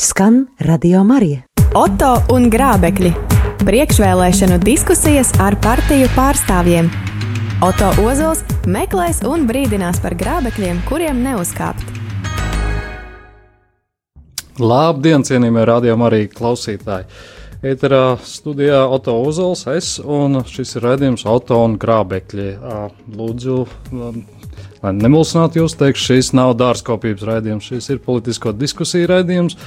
Skan Radio Marija. Oto un Grābekļi - priekšvēlēšanu diskusijas ar partiju pārstāvjiem. Oto Ozols meklēs un brīdinās par grābekļiem, kuriem neuzkāpt. Labdien, cienījamie radiokamā arī klausītāji! Eterā studijā Oto Ozols, es un šis ir redzējums Oto un Grābekļi. Lūdzu, lai nemulsinātu jūs, teikšu, šis nav dārzkopības raidījums, šis ir politisko diskusiju raidījums.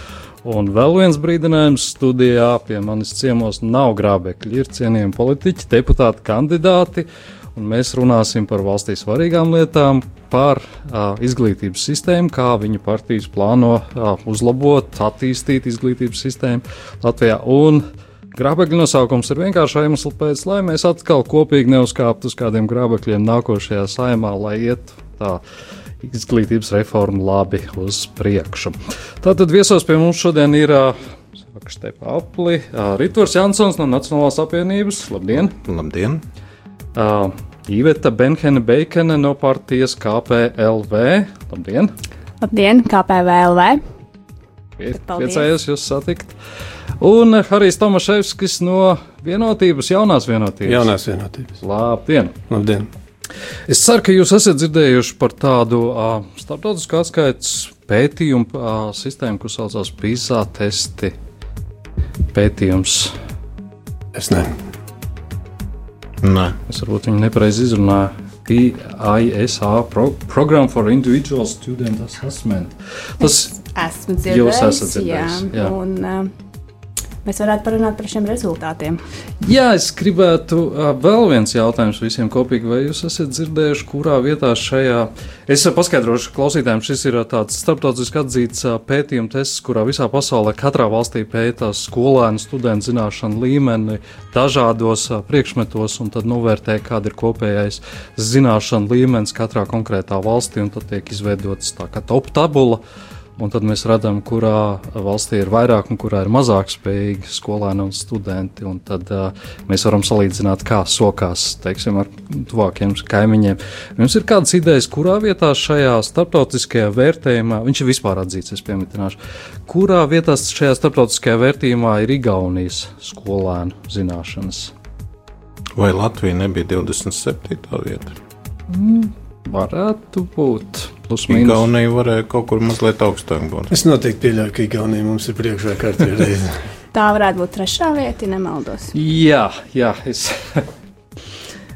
Un vēl viens brīdinājums studijā pie manis ciemos nav grābekļi, ir cienījami politiķi, deputāti, kandidāti. Un mēs runāsim par valstī svarīgām lietām, par uh, izglītības sistēmu, kā viņa partijas plāno uh, uzlabot, attīstīt izglītības sistēmu Latvijā. Un grābekļu nosaukums ir vienkārši iemesls pēc, lai mēs atkal kopīgi neuzkāptu uz kādiem grābekļiem nākošajā saimā, lai ietu tā izglītības reforma labi uz priekšu. Tātad viesos pie mums šodien ir Stepa Apli, Ritvars Jansons no Nacionālās apvienības. Labdien! Labdien! Uh, Iveta Benhene Beikene no partijas KPLV. Labdien! Labdien, KPVLV! Priecājos jūs satikt. Un Harijs Tomaševskis no vienotības, jaunās vienotības. Jaunās vienotības. Labdien! Labdien! Es ceru, ka jūs esat dzirdējuši par tādu uh, starptautisku atskaites pētījumu uh, sistēmu, kas saucās PISA testi pētījums. Es ne. Nē. Es varbūt viņu nepareizi izrunāju. PISA pro, Program for Individual Student Assessment. Tas esmu dzirdējis. Jūs esat dzirdējis. Jā, jā. Un, uh, mēs varētu parunāt par šiem rezultātiem. Jā, es gribētu uh, vēl viens jautājums visiem kopīgi. Vai jūs esat dzirdējuši, kurā vietā šajā? Es paskaidrošu klausītājiem, šis ir tāds starptautiski atzīts uh, pētījuma tests, kurā visā pasaulē katrā valstī pētā skolēnu studentu zināšanu līmeni dažādos uh, priekšmetos un tad novērtē, kāda ir kopējais zināšanu līmenis katrā konkrētā valstī, un tad tiek izveidots tā kā top tabula. Un tad mēs redzam, kurā valstī ir vairāk un kurā ir mazāk spējīgi skolēni un studenti. Un tad uh, mēs varam salīdzināt, kā sokās teiksim, ar tuvākiem kaimiņiem. Jums ir kādas idejas, kurā vietā šajā starptautiskajā vērtējumā, viņš ir vispār atzīts, es pieminēšu, kurā vietā šajā starptautiskajā vērtījumā ir Igaunijas skolēnu zināšanas? Vai Latvija nebija 27. vieta? Mm, varētu būt. Igaunija varēja kaut kur mazliet augstāk būt. Es noteikti pieļauju, ka Igaunija mums ir priekšā kārtī reize. Tā varētu būt trešā vieta, ja nemaldos. Jā, jā. Es...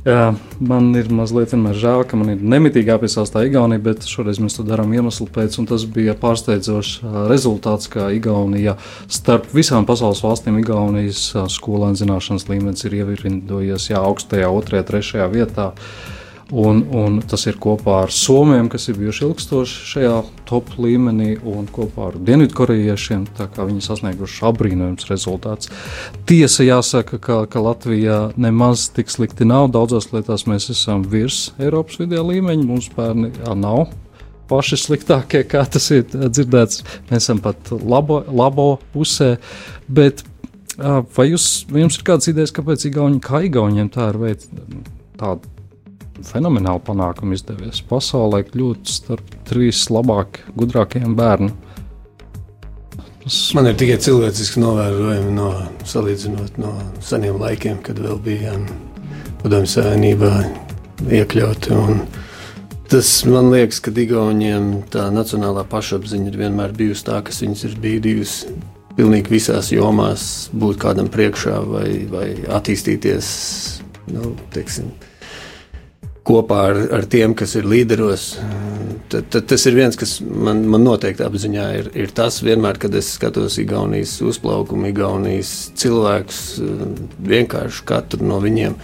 Jā, man ir mazliet žēl, ka man ir nemitīgi jāpiesaistās tā Igaunija, bet šoreiz mēs to darām iemeslu pēc, un tas bija pārsteidzošs rezultāts, ka Igaunija starp visām pasaules valstīm Igaunijas skolēnu zināšanas līmenis ir ievirindojies jā, augstajā, otrajā, trešajā vietā. Uh, Un, un tas ir kopā ar Somiem, kas ir bijuši ilgstoši šajā top līmenī, un kopā ar Dienvidkorejiešiem. Viņi sasnieguši apbrīnojams rezultāts. Tiesa jāsaka, ka, ka Latvijā nemaz tik slikti nav. Daudzās lietās mēs esam virs Eiropas vidējā līmeņa. Mums bērni nav paši sliktākie, kā tas ir dzirdēts. Mēs esam pat labo, labo pusē. Bet, vai, jūs, vai jums ir kādas idejas, kāpēc Igauni, kā Igauniem tā ir veidota? Tāda fenomenāli panākumi izdevies. Pasaulē kļūt starp trīs labāk, gudrākajiem bērniem. Tas... Man ir tikai cilvēciski novērojumi no salīdzinot no seniem laikiem, kad vēl bija padomju savienībā iekļauti. Tas man liekas, ka Igauniem tā nacionālā pašapziņa ir vienmēr bijusi tā, kas viņus ir bīdījusi pilnīgi visās jomās, būt kādam priekšā vai, vai attīstīties. Nu, teiksim, kopā ar, ar tiem, kas ir līderos. Tad, tad tas ir viens, kas man, man noteikti apziņā ir, ir tas, vienmēr, kad es skatos Igaunijas uzplaukumu, Igaunijas cilvēkus, vienkārši katru no viņiem.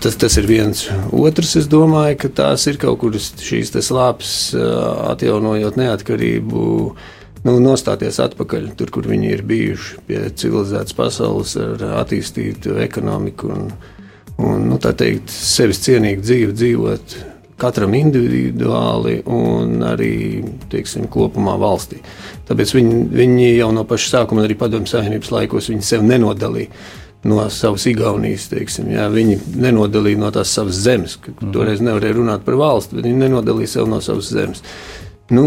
Tas, tas ir viens. Otrs, es domāju, ka tās ir kaut kuras šīs slāpes, atjaunojot neatkarību, nu, nostāties atpakaļ tur, kur viņi ir bijuši, pie civilizētas pasaules, ar attīstītu ekonomiku. Un, un nu, tā teikt, sevis cienīgu dzīvi dzīvot katram individuāli un arī teiksim, kopumā valstī. Tāpēc viņi, viņi jau no paša sākuma, arī padomju savienības laikos, sevi nenodalīja. No savas Igaunijas, teiksim, jā, viņi nenodalīja no tās savas zemes. Mhm. Toreiz nevarēja runāt par valsti, bet viņi nenodalīja sevi no savas zemes. Nu,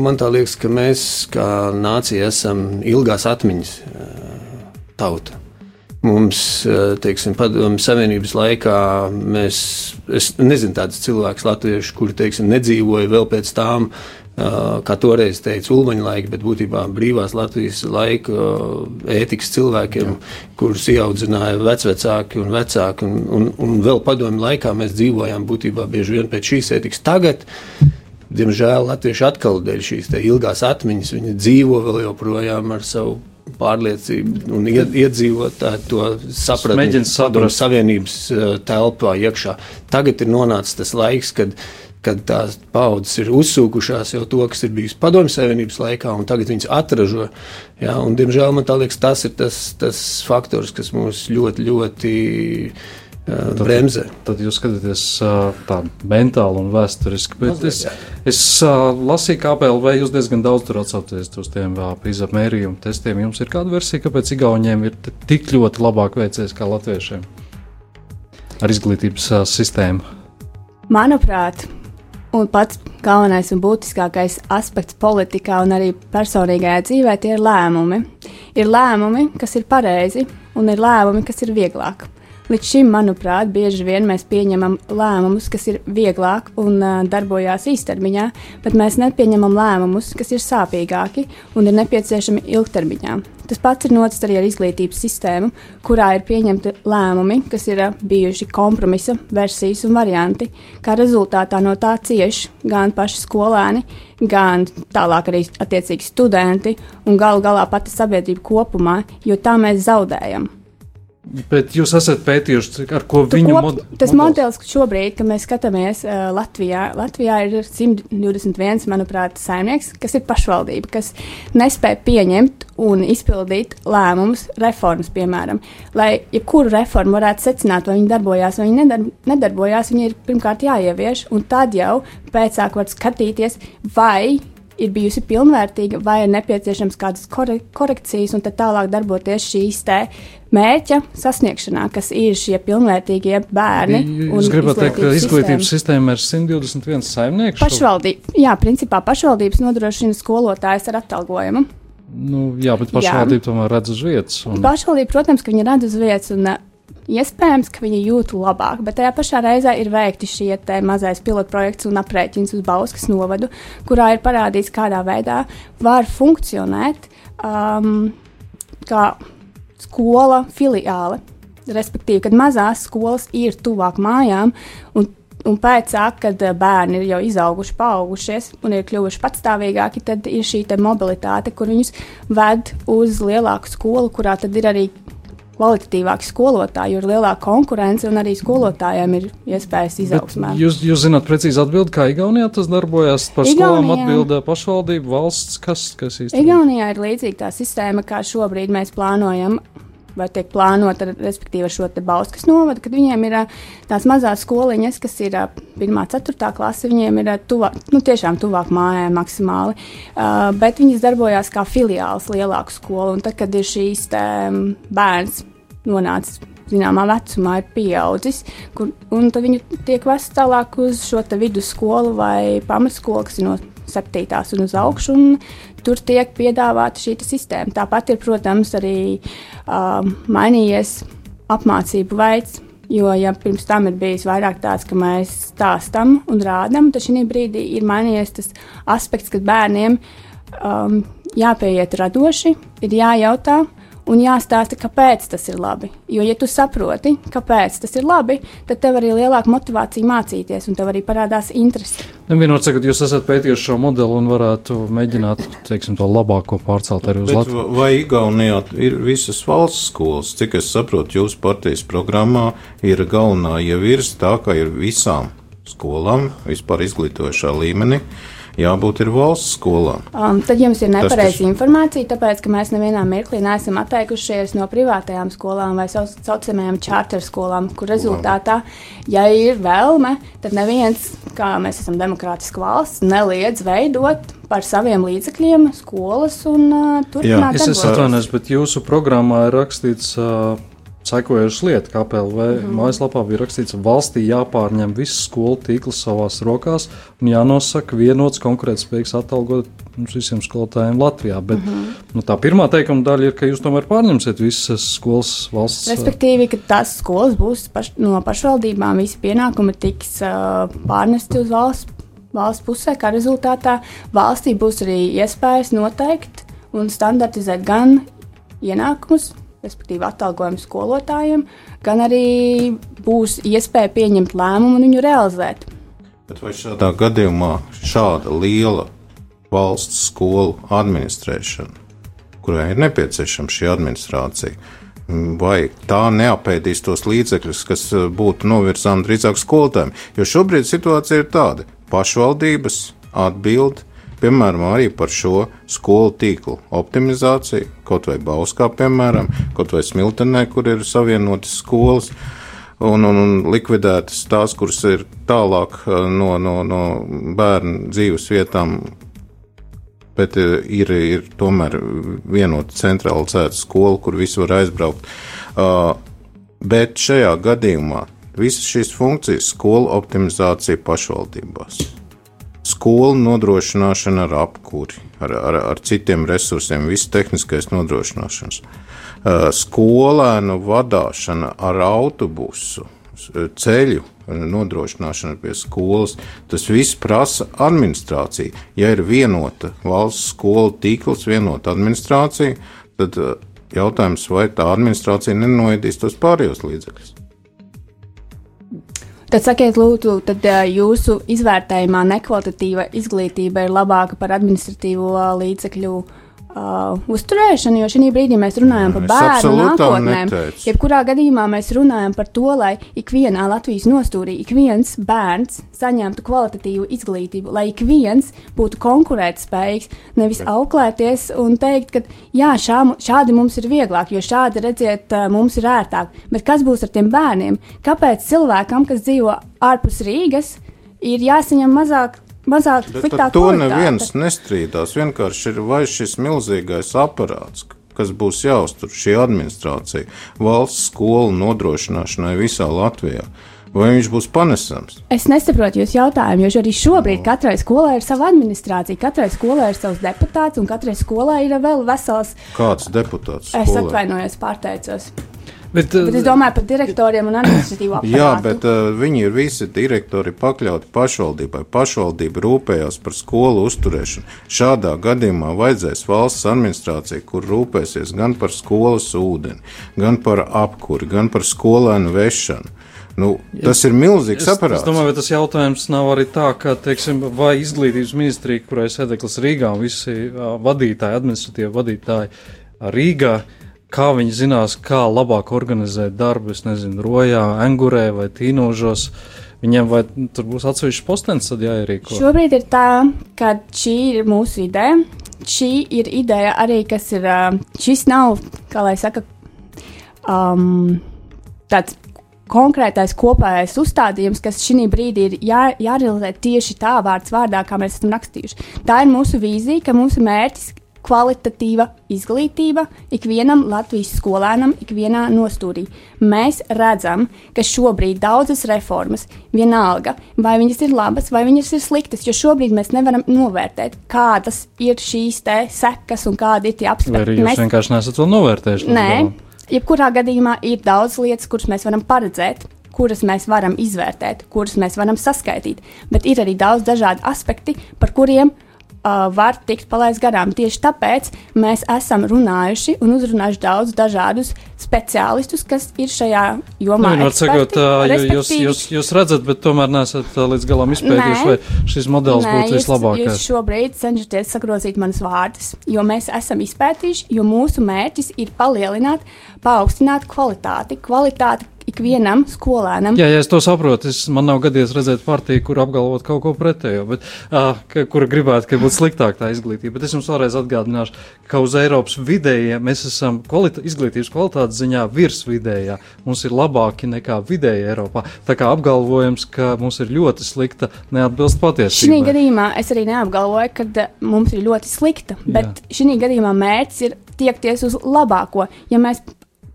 man liekas, ka mēs kā nācija esam ilgās atmiņas tauta. Mums, teiksim, padomju savienības laikā mēs, es nezinu tādus cilvēkus latviešu, kuri, teiksim, nedzīvoja vēl pēc tām, kā toreiz teica Ulmaņa laika, bet būtībā brīvās Latvijas laika ētikas cilvēkiem, Jā. kurus ieaudzināja vecvecāki un vecāki, un, un, un vēl padomju laikā mēs dzīvojām būtībā bieži vien pēc šīs ētikas. Tagad, diemžēl, latvieši atkal dēļ šīs ilgās atmiņas, viņi dzīvo vēl joprojām ar savu pārliecību un iedzīvotāji to sapratu. Mēģina saprast savienības telpā iekšā. Tagad ir nonācis tas laiks, kad kad tās paudzes ir uzsūkušās jau to, kas ir bijis padomju savienības laikā, un tagad viņas atražo. Ja, un, diemžēl man liekas, tas ir tas, tas faktors, kas mūs ļoti, ļoti uh, bremzē. Tad, tad jūs skatāties uh, tā mentāli un vēsturiski. Bet es, es uh, lasīju, ka APLV jūs diezgan daudz tur atsaucaties uz tiem PISA mērījumu testiem. Jums ir kāda versija, kāpēc Igauniem ir tik ļoti labāk veicies kā latviešiem ar izglītības sistēmu? Manuprāt, Un pats galvenais un būtiskākais aspekts politikā un arī personīgajā dzīvē ir lēmumi. Ir lēmumi, kas ir pareizi, un ir lēmumi, kas ir vieglāk. Līdz šim, manuprāt, bieži vien mēs pieņemam lēmumus, kas ir vieglāk un uh, darbojās īstermiņā, bet mēs nepieņemam lēmumus, kas ir sāpīgāki un ir nepieciešami ilgtermiņā. Tas pats ir noticis arī ar izglītības sistēmu, kurā ir pieņemti lēmumi, kas ir uh, bijuši kompromisa versijas un varianti. Kā rezultātā no tā cieš gan paši skolēni, gan tālāk arī attiecīgi studenti un galu galā pati sabiedrība kopumā, jo tā mēs zaudējam. Bet jūs esat pētījuši, ar ko tu viņu mod tas modelis šobrīd, kad mēs skatāmies uh, Latvijā, Latvijā ir 121, manuprāt, saimnieks, kas ir pašvaldība, kas nespēja pieņemt un izpildīt lēmumus, reformas, piemēram. Lai jebkuru reformu varētu secināt, vai viņi darbojās vai viņi nedar nedarbojās, viņi ir pirmkārt jāievieš, un tad jau pēcāk var skatīties, vai ir bijusi pilnvērtīga, vai ir nepieciešams kādas kore korekcijas, un tālāk darboties šīs te mērķa sasniegšanā, kas ir šie pilnvērtīgie bērni. Jūs gribat teikt, ka izglītības sistēma ir 121 saimnieks? Pašvaldība, jā, principā pašvaldības nodrošina skolotājs ar atalgojumu. Nu, jā, bet pašvaldība jā. tomēr redz uz vietas. Un... Pašvaldība, protams, ka viņi redz uz vietas, un Iespējams, ka viņi jūt labāk, bet tajā pašā reizē ir veikti šie mazais pilotprojekts un aprēķins uz Bauskas novadu, kurā ir parādīts, kādā veidā var funkcionēt um, kā skola filiāle. Respektīvi, kad mazās skolas ir tuvāk mājām, un, un pēc tam, kad bērni ir jau izauguši, paaugušies un ir kļuvuši patstāvīgāki, tad ir šī mobilitāte, kur viņus ved uz lielāku skolu, kurā tad ir arī kvalitatīvāki skolotāji, jo ir lielāka konkurence un arī skolotājiem ir iespējas izaugsmē. Jūs, jūs zināt precīzi atbildi, kā Igaunijā tas darbojas par Igaunijā, skolām atbilda pašvaldība, valsts, kas, kas īstenībā? Igaunijā ir līdzīga tā sistēma, kā šobrīd mēs plānojam vai tiek plānota, respektīvi, ar šo Bauskas novadu, kad viņiem ir tās mazās skoliņas, kas ir 1, 4 klase, viņiem ir tuvāk, nu, tiešām tuvāk mājai maksimāli, uh, bet viņas darbojās kā filiāls lielāku skolu, un tad, kad ir šīs te, bērns nonācis zināmā vecumā, ir pieaudzis, kur, un tad viņi tiek vest tālāk uz šo vidusskolu vai pamatskolu, kas ir no septītās un uz augšu, un tur tiek piedāvāta šī sistēma. Tāpat ir, protams, arī uh, mainījies apmācību veids. Jo, ja pirms tam ir bijis vairāk tāds, ka mēs stāstām un rādām, tad šī brīdī ir mainījies tas aspekts, kad bērniem um, jāpieiet radoši, ir jājautā, un jāstāsta, kāpēc tas ir labi. Jo, ja tu saproti, kāpēc tas ir labi, tad tev arī lielāka motivācija mācīties, un tev arī parādās interese. Vienot sakot, jūs esat pētījuši šo modeli un varētu mēģināt, teiksim, to labāko pārcelt arī uz Latviju. Vai Igaunijā ir visas valsts skolas? Cik es saprotu, jūsu partijas programmā ir galvenā ievirza tā, ka ir visām skolām vispār izglītojošā līmenī jābūt ir valsts skolām. Um, tad jums ir nepareiza informācija, tāpēc, ka mēs nevienā mirklī neesam atteikušies no privātajām skolām vai sauc, saucamajām charter skolām, kur rezultātā, ja ir vēlme, tad neviens, kā mēs esam demokrātiska valsts, neliedz veidot par saviem līdzekļiem skolas un uh, turpināt. Jā, es esmu atvainojis, bet jūsu programmā ir rakstīts. Uh, sekojušas lietas, kā PLV mm. mājaslapā bija rakstīts, valstī jāpārņem viss skolu tīkls savās rokās un jānosaka vienots konkurētspējīgs atalgojums visiem skolotājiem Latvijā. Bet, -hmm. nu, tā pirmā teikuma daļa ir, ka jūs tomēr pārņemsiet visas skolas valsts. Respektīvi, ka tās skolas būs paš, no pašvaldībām, visi pienākumi tiks uh, pārnesti uz valsts, valsts pusē, kā rezultātā valstī būs arī iespējas noteikt un standartizēt gan ienākumus, respektīvi atalgojumu skolotājiem, gan arī būs iespēja pieņemt lēmumu un viņu realizēt. Bet vai šādā gadījumā šāda liela valsts skolu administrēšana, kurai ir nepieciešama šī administrācija, vai tā neapēdīs tos līdzekļus, kas eh, būtu novirzām drīzāk skolotājiem? Jo šobrīd situācija ir tāda: pašvaldības atbild piemēram, arī par šo skolu tīklu optimizāciju, kaut vai Bauskā, piemēram, kaut vai Smiltenē, kur ir savienotas skolas. Un, un, un likvidētas tās, kuras ir tālāk uh, no, no, no bērnu dzīves vietām, bet uh, ir, ir tomēr vienota centralizēta skola, kur visi var aizbraukt. Uh, bet šajā gadījumā visas šīs funkcijas, skolu optimizācija pašvaldībās skolu nodrošināšana ar apkuri, ar, ar, ar citiem resursiem, viss tehniskais nodrošināšanas, skolēnu vadīšana ar autobusu, ceļu nodrošināšana pie skolas. Tas viss prasa administrāciju. Ja ir vienota valsts skolu tīkls, vienota administrācija, tad jautājums, vai tā administrācija nenoidīs tos pārējos līdzekļus. Tad sakiet, lūdzu, tad jūsu izvērtējumā nekvalitatīva izglītība ir labāka par administratīvo līdzekļu uh, uh, uzturēšanu, jo šī brīdī mēs runājam par bērnu nākotnēm. Jebkurā gadījumā mēs runājam par to, lai ikvienā Latvijas nostūrī ik viens bērns saņemtu kvalitatīvu izglītību, lai ik viens būtu konkurētspējīgs, nevis auklēties un teikt, ka jā, šā, šādi mums ir vieglāk, jo šādi redziet, mums ir ērtāk. Bet kas būs ar tiem bērniem? Kāpēc cilvēkam, kas dzīvo ārpus Rīgas, ir jāsaņem mazāk mazāk sliktāk. To neviens nestrīdās. Vienkārši ir vai šis milzīgais aparāts, kas būs jāuztur šī administrācija valsts skolu nodrošināšanai visā Latvijā. Vai viņš būs panesams? Es nesaprotu jūsu jautājumu, jo arī šobrīd katrai skolai ir sava administrācija, katrai skolai ir savs deputāts, un katrai skolai ir vēl vesels. Kāds deputāts? Skolai? Es atvainojos, pārteicos. Bet, bet es domāju par direktoriem un administratīvo aparātu. Jā, bet uh, viņi ir visi direktori pakļauti pašvaldībai. Pašvaldība rūpējās par skolu uzturēšanu. Šādā gadījumā vajadzēs valsts administrācija, kur rūpēsies gan par skolas ūdeni, gan par apkuri, gan par skolēnu vešanu. Nu, tas ir milzīgs es, aparāts. Es domāju, ka tas jautājums nav arī tā, ka, teiksim, vai izglītības ministrija, kurai sēdeklis Rīgā un visi uh, vadītāji, administratīvi vadītāji Rīgā, uh, kā viņi zinās, kā labāk organizēt darbu, es nezinu, rojā, angurē vai tīnožos. Viņiem vai tur būs atsevišķs postenis, tad jāierīko. Šobrīd ir tā, ka šī ir mūsu ideja. Šī ir ideja arī, kas ir, šis nav, kā lai saka, um, tāds konkrētais kopējais uzstādījums, kas šī brīdī ir jā, jārealizē tieši tā vārds vārdā, kā mēs esam rakstījuši. Tā ir mūsu vīzija, ka mūsu mērķis kvalitatīva izglītība ikvienam Latvijas skolēnam, ikvienā nostūrī. Mēs redzam, ka šobrīd daudzas reformas, vienalga, vai viņas ir labas, vai viņas ir sliktas, jo šobrīd mēs nevaram novērtēt, kādas ir šīs sekas un kādi ir tie apstākļi. Arī jūs mēs... vienkārši nesat vēl novērtējuši. Nē, jebkurā gadījumā ir daudz lietas, kuras mēs varam paredzēt. Kuras mēs varam izvērtēt, kuras mēs varam saskaitīt, bet ir arī daudz dažādu aspektu, par kuriem uh, uh, var tikt palaist garām. Tieši tāpēc mēs esam runājuši un uzrunājuši daudz dažādus speciālistus, kas ir šajā jomā. Nu, sakot, jūs, jūs, jūs redzat, bet tomēr nesat līdz galam izpētījuši, vai šis modelis Nē, būtu vislabākais. Jūs šobrīd cenšaties sagrozīt manas vārdas, jo mēs esam izpētījuši, jo mūsu mērķis ir palielināt, paaugstināt kvalitāti. Kvalitāti ikvienam skolēnam. Jā, jā, es to saprotu. Es, man nav gadījies redzēt partiju, kur apgalvot kaut ko pretējo, bet, uh, kura gribētu, ka būtu sliktāk tā izglītība. Bet es jums vēlreiz atgādināšu, ka uz Eiropas vidējiem mēs esam kvalita izglītības kvalitātes ziņā virs vidējā. Mums ir labāki nekā vidēji Eiropā. Tā kā apgalvojums, ka mums ir ļoti slikta, neatbilst patiesībai. Šī gadījumā es arī neapgalvoju, ka mums ir ļoti slikta, bet šī gadījumā mērķis ir tiekties uz labāko. Ja mēs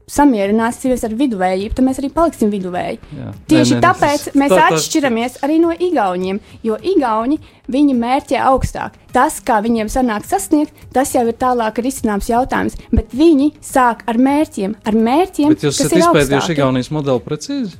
samierināsimies ar viduvējību, tad mēs arī paliksim viduvēji. Jā. Tieši Nē, nē, tāpēc tas- mēs tā- tā- atšķiramies arī no igauniem, jo igauni viņi mērķē augstāk. Tas, kā viņiem sanāk sasniegt, tas jau ir tālāk risināms jautājums, bet viņi sāk ar mērķiem, ar mērķiem, Bet jūs esat izpētījuši. Igaunijas modeli precīzi?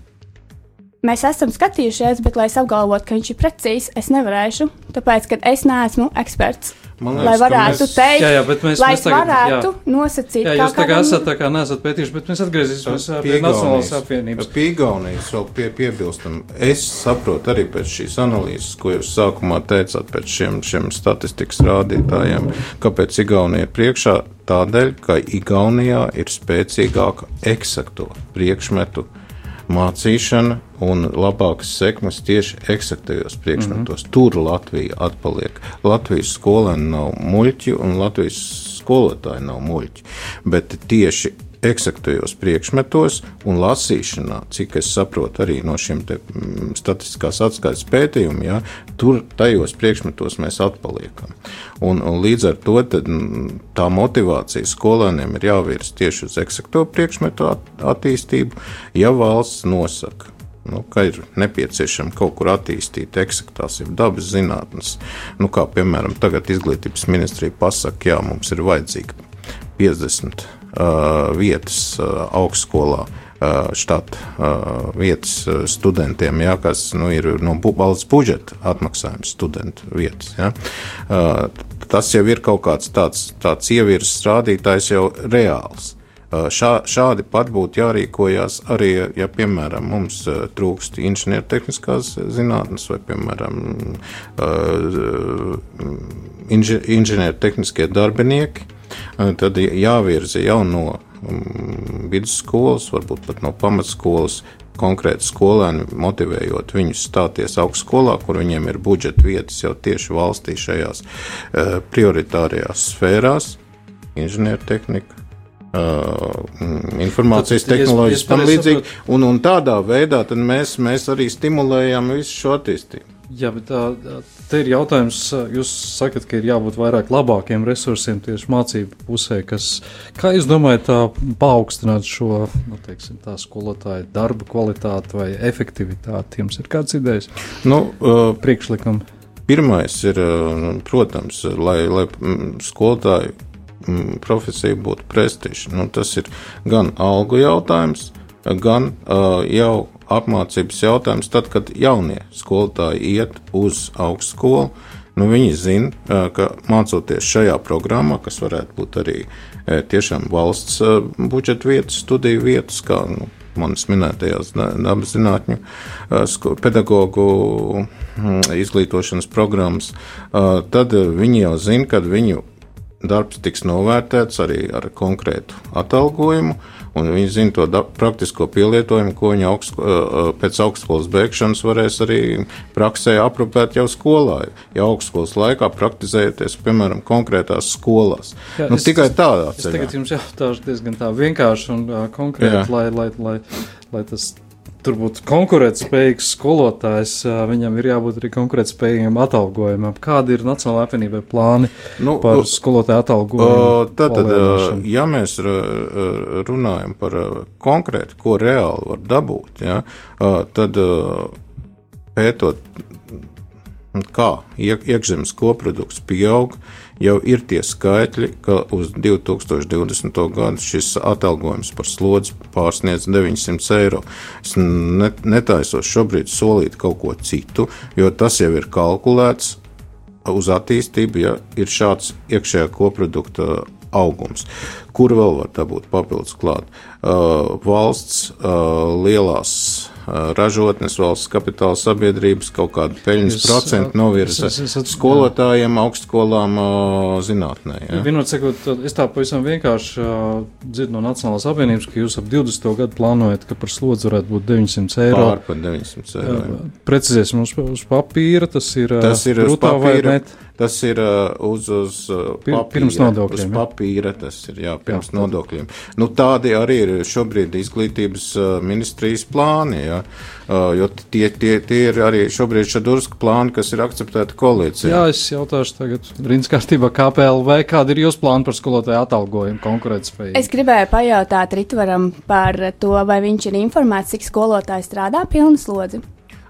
Mēs esam skatījušies, bet, lai es apgalvotu, ka viņš ir precīzs, es nevarēšu, tāpēc, ka es neesmu eksperts. Man Lai liekas, ka varētu mēs- teikt, Jā, jā, bet mēs- lai mēs es tagad- varētu jā. nosacīt, Jā, jūs tā kā esat, tā kā neesat pētījuši, bet mēs atgriezīsimies pie Nacionālās apvienības. Pie Igaunijas vēl pie, piebilstam. Es saprotu arī pēc šīs analīzes, ko jūs sākumā teicāt, pēc šiem, šiem statistikas rādītājiem, kāpēc Igaunija ir priekšā. Tādēļ, ka Igaunijā ir spēcīgāka eksakto priekšmetu mācīšana un labākas sekmes tieši eksaktajos priekšmetos. Mm -hmm. Tur Latvija atpaliek. Latvijas skolēni nav muļķi un Latvijas skolotāji nav muļķi. Bet tieši eksaktajos priekšmetos un lasīšanā, cik es saprotu arī no šiem mm, statistiskās atskaites pētījumiem, ja, tur tajos priekšmetos mēs atpaliekam. Un, un līdz ar to tad, mm, tā motivācija skolēniem ir jāvirza tieši uz eksakto priekšmetu at, attīstību, ja valsts nosaka. Nu, ka ir nepieciešama kaut kur attīstīt eksaktās, jau dabas zinātnes. Nu, kā piemēram, tagad izglītības ministrija pasaka, jā, mums ir vajadzīga 50 uh, vietas uh, augstskolā. Uh, štata uh, vietas uh, studentiem, ja, kas nu, ir no bu valsts budžeta atmaksājums studentu vietas. Ja. Uh, tas jau ir kaut kāds tāds, tāds ievirzes rādītājs jau reāls. Uh, Šā, šādi pat būtu jārīkojas arī, ja, piemēram, mums uh, trūkst inženiertehniskās zinātnes vai, piemēram, uh, inže, inženiertehniskie darbinieki, uh, tad jāvirza jau no um, vidusskolas, varbūt pat no pamatskolas, konkrēti skolēni, motivējot viņus stāties augstskolā, kur viņiem ir budžeta vietas jau tieši valstī šajās uh, prioritārajās sfērās, inženiertehnika, informācijas Tad, ja es- tehnoloģijas, es tam līdzīgi. Un, un tādā veidā mēs, mēs arī stimulējam visu šo attīstību. Jā, bet tā, tā ir jautājums. Jūs sakat, ka ir jābūt vairāk labākiem resursiem tieši mācību pusē. Kas, kā jūs domājat, paaugstināt šo nu, teiksim, tā skolotāju darba kvalitāti vai efektivitāti? Jums ir kāds idejas, Nu, uh, priekšlikumi? Pirmais ir, uh, protams, lai, lai mm, skolotāju mm, profesija būtu prestiža. Nu, tas ir gan algu jautājums, gan uh, jau apmācības jautājums. Tad, kad jaunie skolotāji iet uz augstskolu, nu, viņi zina, ka mācoties šajā programmā, kas varētu būt arī tiešām valsts budžeta vietas, studiju vietas, kā nu, manas minētajās da- dabas zinātņu pedagoģu mm, izglītošanas programmas, tad viņi jau zina, ka viņu darbs tiks novērtēts arī ar konkrētu atalgojumu, un viņi zina to da- praktisko pielietojumu, ko viņi augst, uh, pēc augstskolas beigšanas varēs arī praksē aprūpēt jau skolā, jau augstskolas laikā praktizējoties, piemēram, konkrētās skolās. Jā, nu, es- tikai tādā Es ceļā. tagad jums jautāšu diezgan tā vienkārši un uh, konkrēti, lai, lai, lai, lai tas tur būtu konkurētspējīgs skolotājs, uh, viņam ir jābūt arī konkurētspējīgam atalgojumam. Kādi ir Nacionālajā apvienībai plāni Nu, par u- skolotāju atalgojumu? Tātad, ja mēs runājam par konkrēti, ko reāli var dabūt, ja, tad pētot, kā iek- iekšzemes koprodukts pieaug, jau ir tie skaitļi, ka uz 2020. gadu šis atalgojums par slodzi pārsniedz 900 eiro. Es ne, netaisos šobrīd solīt kaut ko citu, jo tas jau ir kalkulēts uz attīstību, ja ir šāds iekšējā koprodukta augums. Kur vēl var dabūt papildus klāt? Uh, valsts uh, lielās ražotnes, valsts kapitāla sabiedrības kaut kādu peļņas Jūs, procentu novirza es- es- es- skolotājiem, augstskolām, zinātnē. Ja? Vienot sakot, es tā pavisam vienkārši dzirdu no Nacionālās apvienības, ka jūs ap 20. gadu plānojat, ka par slodzi varētu būt 900 eiro. Pār par 900 eiro. Precizēsim uz, uz papīra, tas ir, Tas ir brutā vai papīra. net? Tas ir uh, uz, uz uh, papīra. pirms nodokļiem, Uz papīra tas ir, jā, pirms Jā, jā, nodokļiem. Nu, tādi arī ir šobrīd izglītības ministrijas plāni. Ja? Jo tie, tie, tie ir arī šobrīd šadurska plāni, kas ir akceptēti koalīcijā. Jā, es jautāšu tagad rīns kārtībā KPLV, kāda ir jūsu plāna par skolotāju atalgojumu konkurētspēju? Es gribēju pajautāt Ritvaram par to, vai viņš ir informēts, cik skolotāji strādā pilnu slodzi.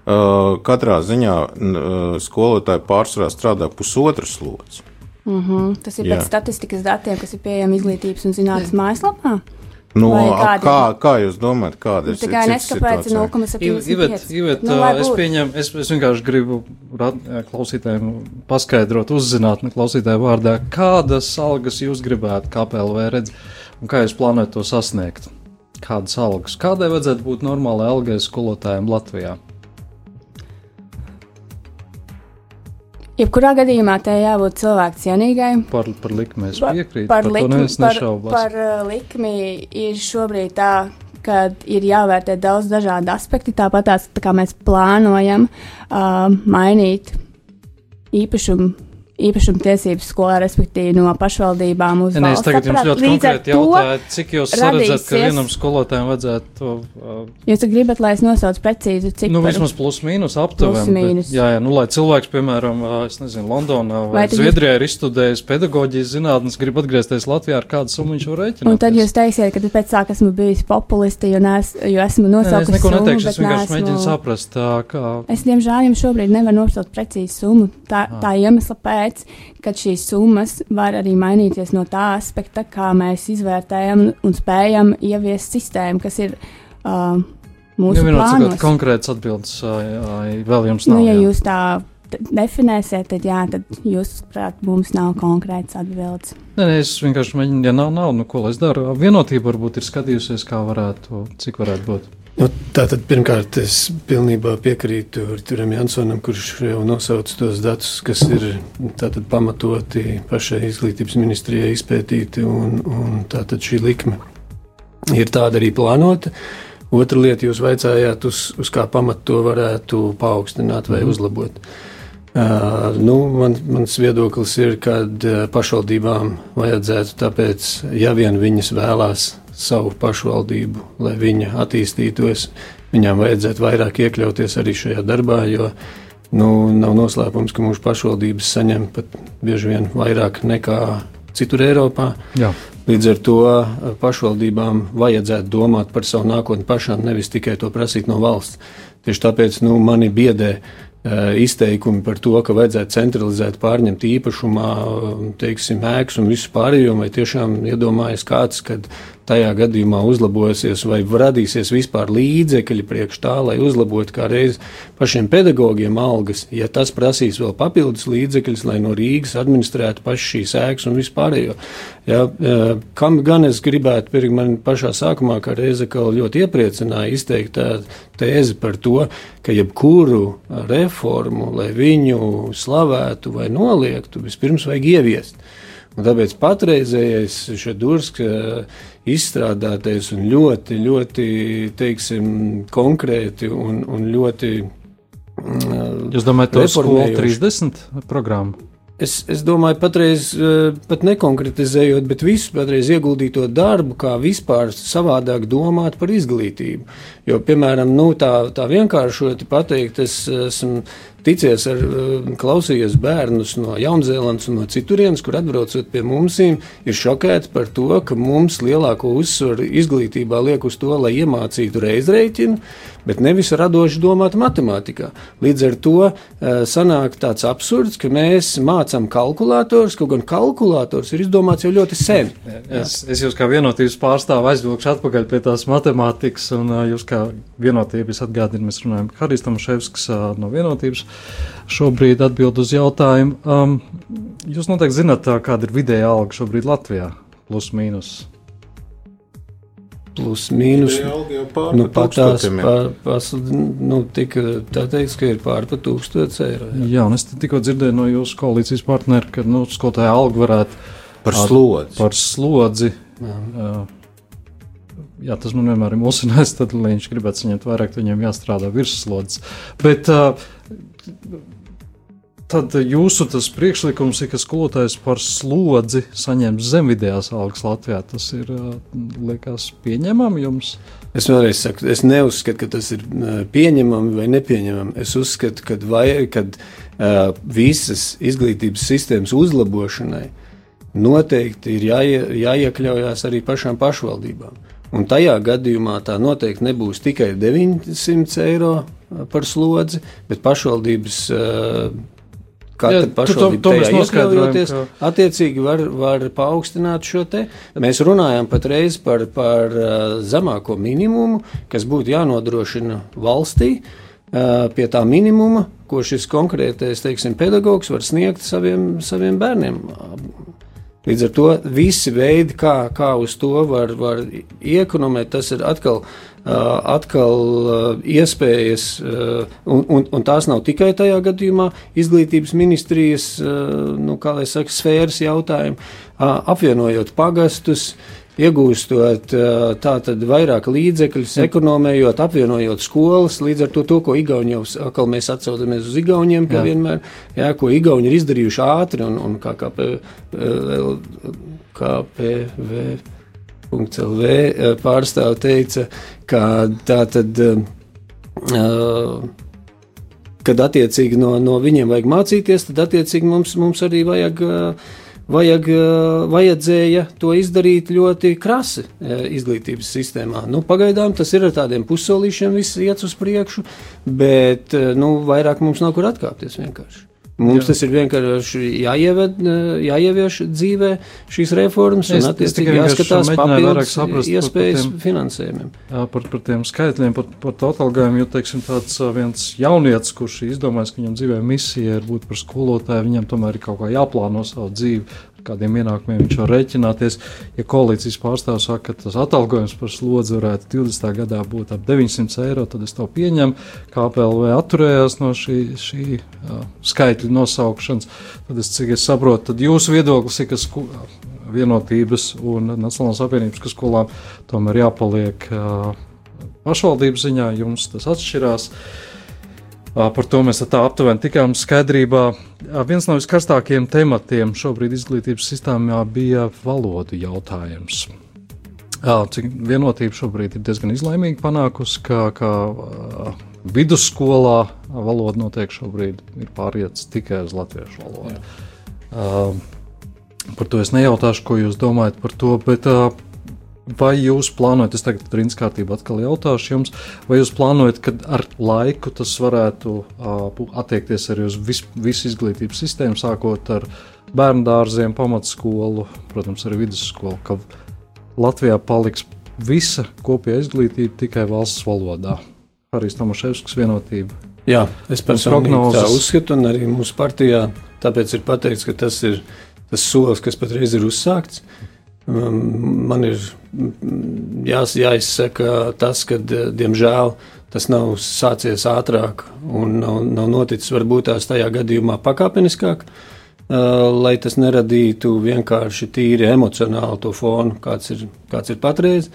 Uh, katrā ziņā uh, skolotāji pārsvarā strādā pusotru slodzi. Mm -hmm. Tas ir Jā. pēc statistikas datiem, kas ir pieejami izglītības un zinātnes mājaslapā. Nu, kā, kā jūs domājat, kāda ir tā? Neskapēc 0,75. Ivet, nu, es pieņemu, es, es vienkārši gribu klausītājiem paskaidrot, uzzināt, ne klausītāju vārdā, kādas algas jūs gribētu KPLV redz un kā jūs plānojat to sasniegt? Kādas algas? Kādai vajadzētu būt normālai algai skolotājiem Latvijā? Jebkurā gadījumā te jābūt cilvēku cienīgai. Par, par likmi es piekrītu. Par, par likmi, par, par uh, likmi ir šobrīd tā, ka ir jāvērtē daudz dažādu aspektu. Tāpat tās, tā kā mēs plānojam uh, mainīt īpašumu īpašuma tiesības skolā, respektīvi no pašvaldībām uz valsts. Es tagad jums ļoti konkrēti jautāju, cik jūs saredzat, ka vienam skolotājam vajadzētu to. Uh, jūs gribat, lai es nosaucu precīzi, cik? Nu, vismaz plus mīnus aptuveni. Plus mīnus. Bet, jā, jā, nu, lai cilvēks, piemēram, es nezinu, Londonā vai, vai Zviedrijā jūs... ir izstudējis pedagoģijas zinātnes, grib atgriezties Latvijā, ar kādu summu viņš var rēķināt. Un tad jūs teiksiet, ka pēc tā, ka esmu bijis populisti, jo, nes, jo esmu nosaucis es neko summu, neteikšu, es vienkārši nesmu... mēģinu saprast, tā, kā. Es, diemžēl, jums šobrīd nevaru nosaukt precīzi summu, tā, tā iemesla pēc pēc, kad šīs summas var arī mainīties no tā aspekta, kā mēs izvērtējam un spējam ieviest sistēmu, kas ir uh, mūsu ja plānos. Konkrēts atbildes vēl jums nav. Nu, ja jā. jūs tā definēsiet, tad jā, tad jūs, prāt, mums nav konkrēts atbildes. Nē, nē, es vienkārši mēģinu, ja nav, nav, nu ko lai es daru. Vienotība varbūt ir skatījusies, kā varētu, cik varētu būt. Nu, Tātad, pirmkārt, es pilnībā piekrītu Turam Jansonam, kurš jau nosauc tos datus, kas ir tātad, pamatoti pašai izglītības ministrijai izpētīti, un, un tātad šī likme ir tāda arī plānota. Otra lieta, jūs vaicājāt, uz, uz kā pamatu to varētu paaugstināt vai mm. uzlabot. Uh, nu, man, mans viedoklis ir, ka pašvaldībām vajadzētu tāpēc, ja vien viņas vēlās savu pašvaldību, lai viņa attīstītos. Viņām vajadzētu vairāk iekļauties arī šajā darbā, jo nu, nav noslēpums, ka mūsu pašvaldības saņem pat bieži vien vairāk nekā citur Eiropā. Jā. Līdz ar to pašvaldībām vajadzētu domāt par savu nākotni pašām, nevis tikai to prasīt no valsts. Tieši tāpēc nu, mani biedē Eh, izteikumi par to, ka vajadzētu centralizēt, pārņemt īpašumā, teiksim, ēkas un visu pārējo, vai tiešām iedomājas kāds, kad tajā gadījumā uzlabosies vai radīsies vispār līdzekļi priekš tā, lai uzlabotu kā reiz pašiem pedagogiem algas, ja tas prasīs vēl papildus līdzekļus, lai no Rīgas administrētu paši šīs ēkas un vispārējo. Ja, eh, kam gan es gribētu, pirms man pašā sākumā, kā reize kaut ļoti iepriecināja, izteikt tā tēzi par to, ka jebkuru reformu, lai viņu slavētu vai noliegtu, vispirms vajag ieviest. Un tāpēc patreizējais Šedursk izstrādātais un ļoti, ļoti, teiksim, konkrēti un, un ļoti. Jūs domājat, to skolu 30 programmu? Es, es domāju, patreiz pat nekonkretizējot, bet visu patreiz ieguldīto darbu, kā vispār savādāk domāt par izglītību. Jo, piemēram, nu, tā, tā vienkāršoti pateikt, es esmu ticies ar, eh, klausījies bērnus no Jaunzēlandes un no citurienes, kur atbraucot pie mums, ir šokēti par to, ka mums lielāko uzsvaru izglītībā liek uz to, lai iemācītu reizreikinu, bet nevis radoši domāt matemātikā. Līdz ar to uh, sanāk tāds absurds, ka mēs mācām kalkulators, kaut gan kalkulators ir izdomāts jau ļoti sen. Es, es jūs kā vienotības pārstāvu aizvilkšu atpakaļ pie tās matemātikas, un uh, jūs kā vienotības atgādina, mēs runājam, Harijs Tomaševskis uh, no vienotības šobrīd atbild uz jautājumu. Um, jūs noteikti zināt, kāda ir vidēja alga šobrīd Latvijā, plus mīnus. Plus mīnus. Nu, pat tās pār, pas, nu, tika, tā teiks, ka ir pār pa tūkstots eiro. Jā, jā un es tikko dzirdēju no jūsu koalīcijas partneri, ka, nu, skolotāja alga varētu. Par slodzi. Par slodzi. Jā. Uh, jā, tas man vienmēr ir mulsinājis, tad, lai viņš gribētu saņemt vairāk, viņam jāstrādā virsslodzes. Bet uh, tad jūsu priekšlikums ir, ka skolotājs par slodzi saņem zem vidējās algas Latvijā. Tas ir, liekas, pieņemami jums? Es vēlreiz saku, es neuzskatu, ka tas ir pieņemami vai nepieņemami. Es uzskatu, ka vai, kad, uh, visas izglītības sistēmas uzlabošanai noteikti ir jāie, jāiekļaujas arī pašām pašvaldībām. Un tajā gadījumā tā noteikti nebūs tikai 900 eiro par slodzi, bet pašvaldības Katra pašvaldība to, to iekļaujoties, ka... attiecīgi var, var paaugstināt šo te. Mēs runājam patreiz par, par zemāko minimumu, kas būtu jānodrošina valstī pie tā minimuma, ko šis konkrētais, teiksim, pedagogs var sniegt saviem, saviem bērniem. Līdz ar to visi veidi, kā, kā uz to var, var iekonomēt, tas ir atkal, atkal iespējas, un, un, un tās nav tikai tajā gadījumā izglītības ministrijas, nu, kā lai saka, sfēras jautājumi, apvienojot pagastus, iegūstot tātad vairāk līdzekļus, ekonomējot, apvienojot skolas, līdz ar to, to ko Igauni jau, atkal mēs atsaucamies uz Igauniem, kā jā. vienmēr, jā, ko Igauni ir izdarījuši ātri un, un kā, kā, KPV. .lv pārstāv teica, ka tā tad, kad attiecīgi no, no viņiem vajag mācīties, tad attiecīgi mums, mums arī vajag uh, vajag, eh, vajadzēja to izdarīt ļoti krasi eh, izglītības sistēmā. Nu, pagaidām tas ir ar tādiem pussolīšiem, viss iet uz priekšu, bet eh, nu, vairāk mums nav kur atkāpties vienkārši. Mums Jā. tas ir vienkārši jāieved, jāievieš dzīvē šīs reformas, es, un attiecīgi jāskatās papildus iespējas par, tiem, finansējumiem. Jā, par, par tiem skaitļiem, par, par to atalgojumu, jo, teiksim, tāds viens jaunietis, kurš izdomājis, ka viņam dzīvē misija ir būt par skolotāju, viņam tomēr ir kaut kā jāplāno savu dzīvi, kādiem ienākumiem viņš var rēķināties. Ja koalīcijas pārstāvs saka, ka tas atalgojums par slodzi varētu 20. gadā būt ap 900 eiro, tad es to pieņemu. KPLV atturējās no šī, šī uh, skaitļa nosaukšanas. Tad es, cik es saprotu, tad jūsu viedoklis ir, ka vienotības un Nacionālās apvienības, ka skolām tomēr jāpaliek uh, pašvaldības ziņā, jums tas atšķirās. Uh, Par to mēs tā aptuveni tikām skaidrībā. Viens no viskarstākajiem tematiem šobrīd izglītības sistēmā bija valodu jautājums. Cik vienotība šobrīd ir diezgan izlēmīgi panākusi, ka, ka vidusskolā valoda noteikti šobrīd ir pārietis tikai uz latviešu valodu. Jā. Par to es nejautāšu, ko jūs domājat par to, bet Vai jūs plānojat, es tagad trījus kārtībā atkal jautāšu jums, vai jūs plānojat, ka ar laiku tas varētu uh, attiekties arī uz vis, visu izglītības sistēmu, sākot ar bērnu dārziem, pamatskolu, protams, arī vidusskolu, ka Latvijā paliks visa kopējā izglītība tikai valsts valodā? Arī Tomaševskis vienotība. Jā, es personīgi tā uzskatu, un arī mūsu partijā tāpēc ir pateikts, ka tas ir tas solis, kas patreiz ir uzsākts. Uh, man ir jās, jāizsaka tas, ka, diemžēl, tas nav sācies ātrāk un nav, nav noticis varbūt tās tajā gadījumā pakāpeniskāk, uh, lai tas neradītu vienkārši tīri emocionāli to fonu, kāds ir, kāds ir patreiz.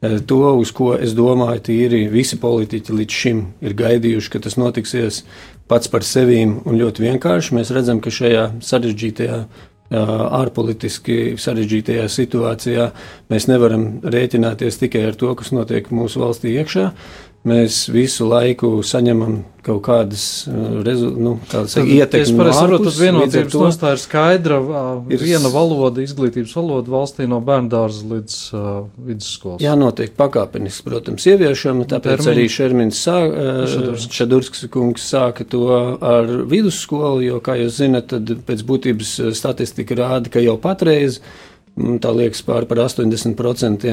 Uh, to, uz ko es domāju, tīri visi politiķi līdz šim ir gaidījuši, ka tas notiksies pats par sevi un ļoti vienkārši. Mēs redzam, ka šajā sarežģītajā ārpolitiski sarežģītajā situācijā mēs nevaram rēķināties tikai ar to, kas notiek mūsu valstī iekšā. Mēs visu laiku saņemam kaut kādas rezu, nu, ietekmes. Es saprotu, tas vienotības nostāja ir skaidra. Ir viena valoda, izglītības valoda valstī no bērndārza līdz uh, vidusskolas. Jā, noteikti pakāpeniski, protams, ieviešama, tāpēc Termin. arī Šermins sā, uh, Šadurskas kungs sāka to ar vidusskolu, jo, kā jūs zinat, tad pēc būtības statistika rāda, ka jau patreiz Tā liekas, pār par 80% e,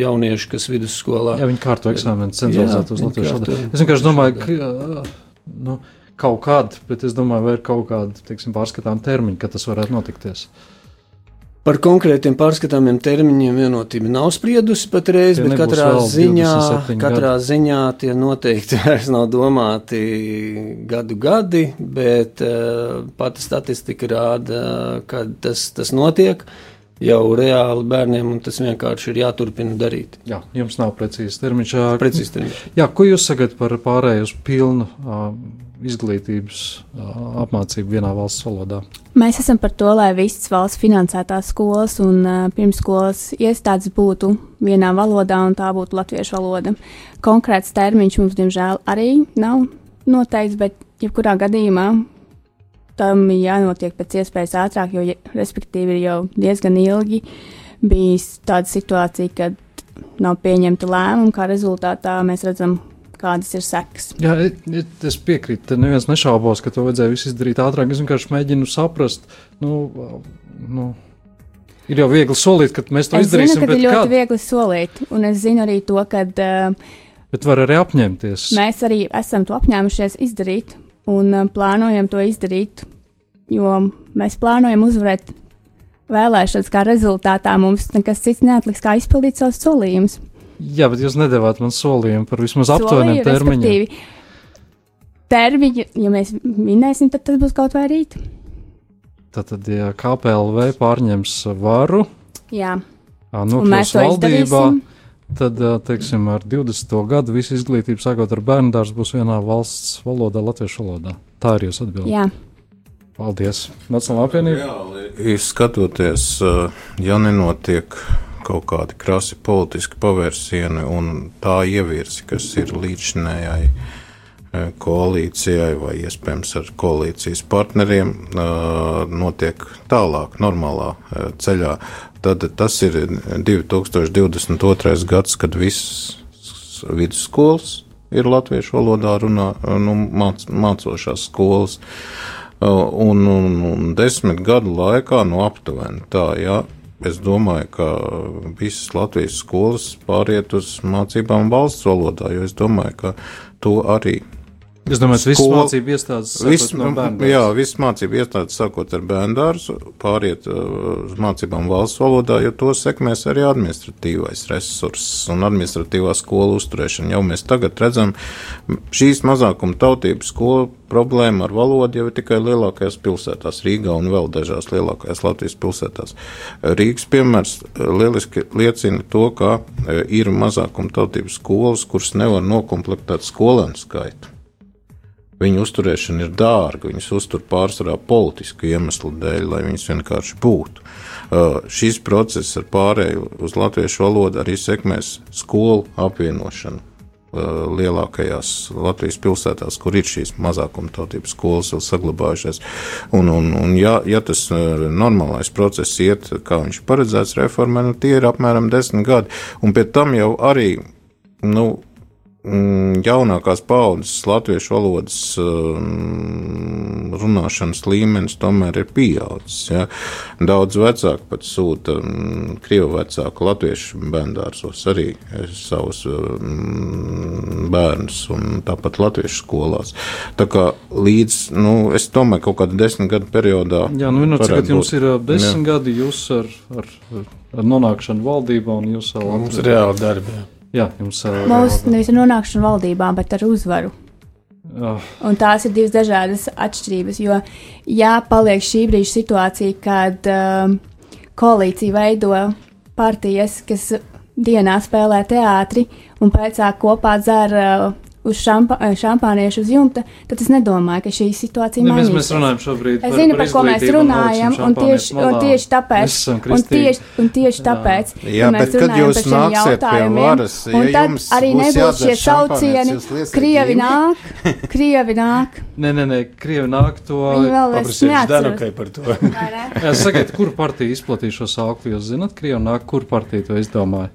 jauniešu, kas vidusskolā. Jā, viņi kārto eksāmenu centralizēt uz latviešu valodu. Es vienkārši domāju, ka nu, kaut kāda, bet es domāju, vai ir kaut kāda, teiksim, pārskatām termiņi, kad tas varētu notikties. Par konkrētiem pārskatāmiem termiņiem vienotība nav spriedusi patreiz, tie bet katrā ziņā, katrā gadi. ziņā tie noteikti vairs nav domāti gadu gadi, bet uh, pati statistika rāda, ka tas, tas notiek. Uh, jau reāli bērniem, un tas vienkārši ir jāturpina darīt. Jā, jums nav precīzi termiņš. Precīzi termiņš. Jā, ko jūs sakat par pārēju uz pilnu uh, izglītības uh, apmācību vienā valsts valodā? Mēs esam par to, lai visas valsts finansētās skolas un uh, pirmsskolas iestādes būtu vienā valodā, un tā būtu latviešu valoda. Konkrēts termiņš mums, diemžēl, arī nav noteikts, bet jebkurā gadījumā tam jānotiek pēc iespējas ātrāk, jo, respektīvi, ir jau diezgan ilgi bijis tāda situācija, kad nav pieņemta lēmuma, kā rezultātā mēs redzam, kādas ir sekas. Jā, es piekrītu. Neviens nešaubos, ka to vajadzēja visu izdarīt ātrāk. Es vienkārši mēģinu saprast, nu, nu, ir jau viegli solīt, ka mēs to es izdarīsim. Zinu, ka ir ļoti kād... viegli solīt, un es zinu arī to, ka. Uh, Bet var arī apņemties. Mēs arī esam to apņēmušies izdarīt, un uh, plānojam to izdarīt, jo mēs plānojam uzvarēt vēlēšanas, kā rezultātā mums nekas cits neatliks, kā izpildīt savus solījumus. Jā, bet jūs nedavāt man solījumu par vismaz aptuveniem termiņiem. Termiņu, ja mēs minēsim, tad tas būs kaut vai rīt. Tātad, ja KPLV pārņems varu, Jā. nokļūs valdībā, izdarīsim. Tad, teiksim, ar 20. gadu visa izglītība, sākot ar bērnu dārstu, būs vienā valsts valodā, latviešu valodā. Tā ir jūs atbilde. Jā. Paldies. Nacionālā apvienība. Jā, skatoties, ja nenotiek kaut kādi krasi politiski pavērsieni un tā ievirzi, kas ir līdzinējai koalīcijai vai iespējams ar koalīcijas partneriem, notiek tālāk, normālā ceļā. Tad tas ir 2022. gads, kad visas vidusskolas ir latviešu valodā runā, nu, māc, mācošās skolas. Un, un, un desmit gadu laikā, nu, aptuveni tā, jā, es domāju, ka visas Latvijas skolas pāriet uz mācībām valsts valodā, jo es domāju, ka to arī Es domāju, ka visas mācību iestādes vis, no jā, visas mācību iestādes sākot ar bērndārzu, pāriet uh, uz mācībām valsts valodā, jo to sekmēs arī administratīvais resurss un administratīvā skola uzturēšana. Jau mēs tagad redzam, šīs mazākuma tautības skola problēma ar valodu jau ir tikai lielākajās pilsētās, Rīgā un vēl dažās lielākajās Latvijas pilsētās. Rīgas piemērs uh, lieliski liecina to, ka uh, ir mazākuma tautības skolas, kuras nevar nokomplektēt skolēnu skaitu. Viņu uzturēšana ir dārga, viņas uztur pārsvarā politisku iemeslu dēļ, lai viņas vienkārši būtu. Uh, šis process ar pārēju uz latviešu valodu arī sekmēs skolu apvienošanu uh, lielākajās Latvijas pilsētās, kur ir šīs mazākumtautības skolas vēl saglabājušās. Un, un, un ja, ja tas uh, normālais process iet, kā viņš paredzēts reformē, nu tie ir apmēram desmit gadi. Un pie tam jau arī, nu, jaunākās paudzes latviešu valodas um, runāšanas līmenis tomēr ir pieaudzis. Ja. Daudz vecāku pat sūta um, krievu vecāku latviešu bērndārsos arī savus um, bērnus un tāpat latviešu skolās. Tā kā līdz, nu, es domāju, kaut kādā desmit gadu periodā. Jā, nu, vienot, cik jums ir desmit jā. gadi, jūs ar, ar, ar nonākšanu valdībā un jūs vēl. Mums ir reāli darbi. Jā. Jā, jums ir. Mums nevis ar nonākšanu valdībā, bet ar uzvaru. Oh. Un tās ir divas dažādas atšķirības. Jo, ja paliek šī brīža situācija, kad um, koalīcija veido partijas, kas dienā spēlē teātri un pēc tam kopā dzer uh, uz šampa, eh, šampāniešu uz jumta, tad es nedomāju, ka šī situācija ne, mēs, mēs runājam šobrīd es zinu, par, par ko mēs runājam, un, tieši, un tieši tāpēc, un tieši, un tieši tāpēc, jā, jā bet kad jūs nāksiet pie varas, ja un tad arī nebūs šie saucieni, Krievi nāk, Krievi nāk. Nē, nē, nē, Krievi nāk to. Viņi vēl es neatceros. par to. sakiet, kur partija izplatīja šo saukli, jūs zinat, Krievi nāk, kur partija to izdomāja?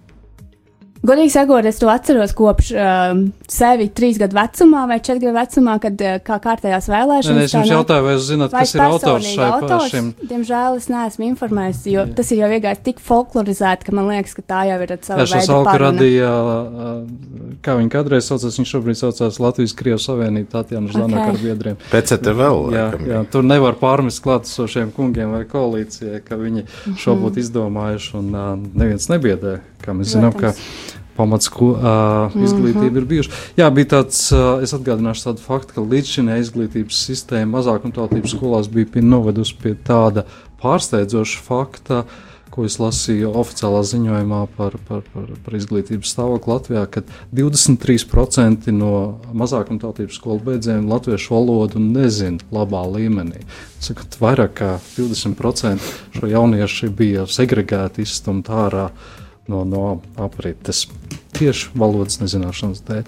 Godīgi sakot, es to atceros kopš uh, sevi trīs gadu vecumā vai četru gadu vecumā, kad uh, kā kārtējās vēlēšanas. Nē, es jums jautāju, vai jūs zināt, kas ir autors šai šim? Diemžēl es neesmu informējis, jo Jā. tas ir jau iegājis tik folklorizēti, ka man liekas, ka tā jau ir sava Jā, šo salku radīja, uh, kā viņi kādreiz saucās, viņš šobrīd saucās Latvijas Krievu Savienība, Tatjana Ždanoka okay. ar biedriem. Pēc te vēl. Jā, jā, tur nevar pārmest klātesošiem kungiem vai koalīcijai, ka viņi šo būtu izdomājuši un uh, neviens nebiedē, kā mēs zinām, ka pamats ko, uh, izglītība mm -hmm. ir bijuši. Jā, bija tāds, uh, es atgādināšu tādu faktu, ka līdz šim izglītības sistēma mazākumtautības skolās bija pie novedusi pie tāda pārsteidzoša fakta, ko es lasīju oficiālā ziņojumā par, par, par, par izglītības stāvokli Latvijā, kad 23% no mazākumtautības skolu beidzējiem latviešu valodu nezina labā līmenī. Sakot, vairāk kā 20% šo jaunieši bija segregēti, izstumti ārā no, no aprites. Tieši valodas nezināšanas dēļ.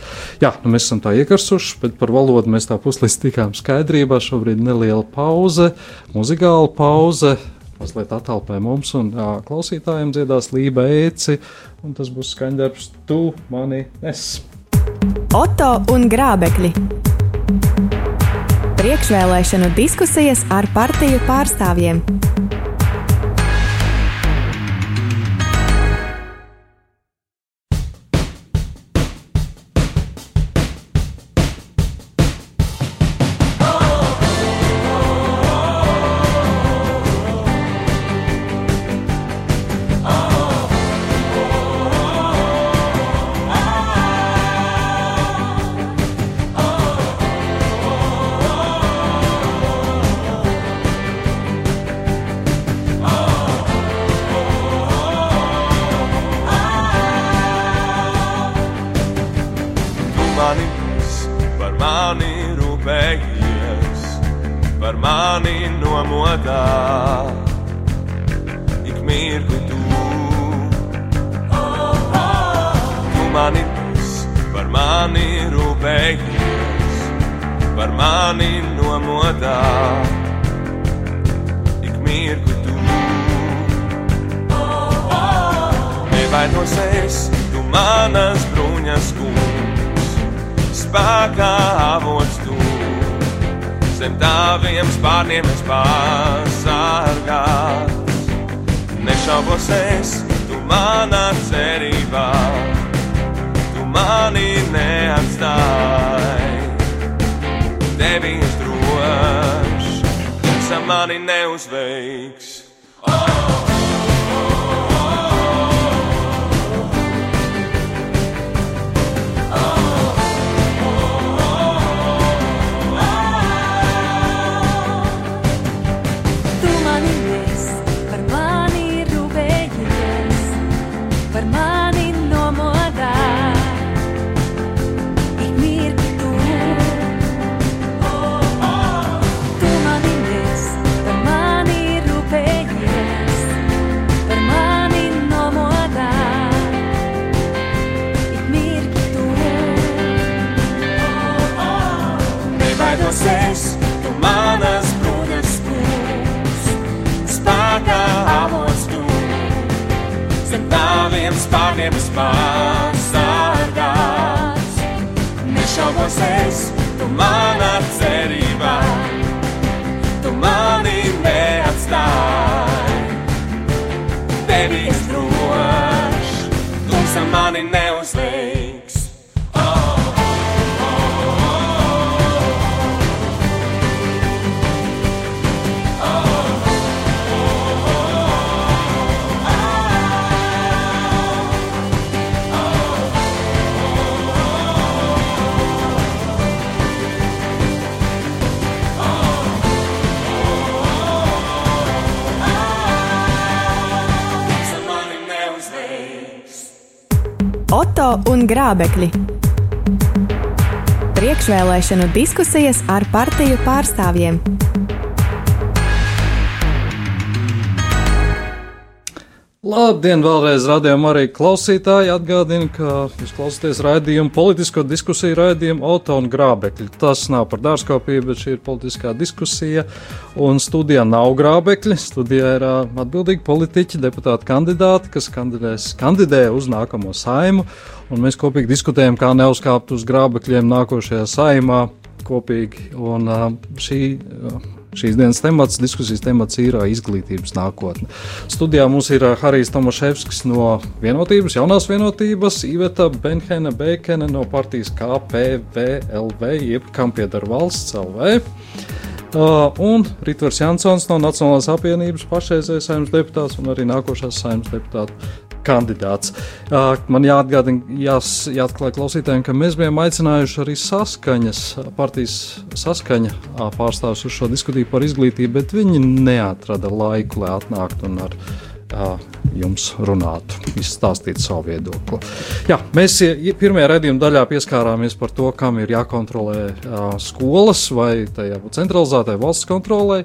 Jā, nu mēs esam tā iekarsuši, bet par valodu mēs tā puslīdz tikām skaidrībā. Šobrīd neliela pauze, muzikāla pauze mazliet attālpē mums un jā, klausītājiem dziedās Lība Ēci, un tas būs skaņdarbs Tu mani nes. Oto un Grābekļi Priekšvēlēšanu diskusijas ar partiju pārstāvjiem par mani nomotā. Ik mirkli tu, tu mani nes, par mani rūpējies, par mani nomotā. Ik mirkli tu, nevainosies, tu manas bruņas kungs, spēkā avots tu zem taviem spārniem es pasargāts. Nešaubos es, tu manā cerībā, tu mani neatstāji. Tevi es drošs, sa mani neuzveiks. pasargás. Me chamou vocês do mar. Oto un Grābekļi. Priekšvēlēšanu diskusijas ar partiju pārstāvjiem. Labdien, vēlreiz radījumam arī klausītāji. Atgādinu, ka jūs klausāties raidījumu, politisko diskusiju raidījumu Auto un Grābekļi. Tas nav par dārzkopību, bet šī ir politiskā diskusija. Un studijā nav grābekļi. Studijā ir atbildīgi politiķi, deputāti kandidāti, kas kandidēs, kandidē uz nākamo saimu. Un mēs kopīgi diskutējam, kā neuzkāpt uz grābekļiem nākošajā saimā kopīgi. Un uh, šī. Šīs dienas temats, diskusijas temats ir izglītības nākotne. Studijā mums ir Harijs Tomaševskis no vienotības, jaunās vienotības, Iveta Benhena Bēkene no partijas KPVLV, jeb kam piedara valsts LV. Uh, un Ritvers Jansons no Nacionālās apvienības pašreizējais saimnes deputāts un arī nākošās saimnes deputāta kandidāts. Man jāatgādina, jās, jāatklāj klausītājiem, ka mēs bijām aicinājuši arī saskaņas, partijas saskaņa pārstāvjus uz šo diskusiju par izglītību, bet viņi neatrada laiku, lai atnāktu un ar jums runātu, izstāstītu savu viedokli. Jā, mēs pirmajā redzējuma daļā pieskārāmies par to, kam ir jākontrolē skolas vai tai jābūt centralizētai valsts kontrolē.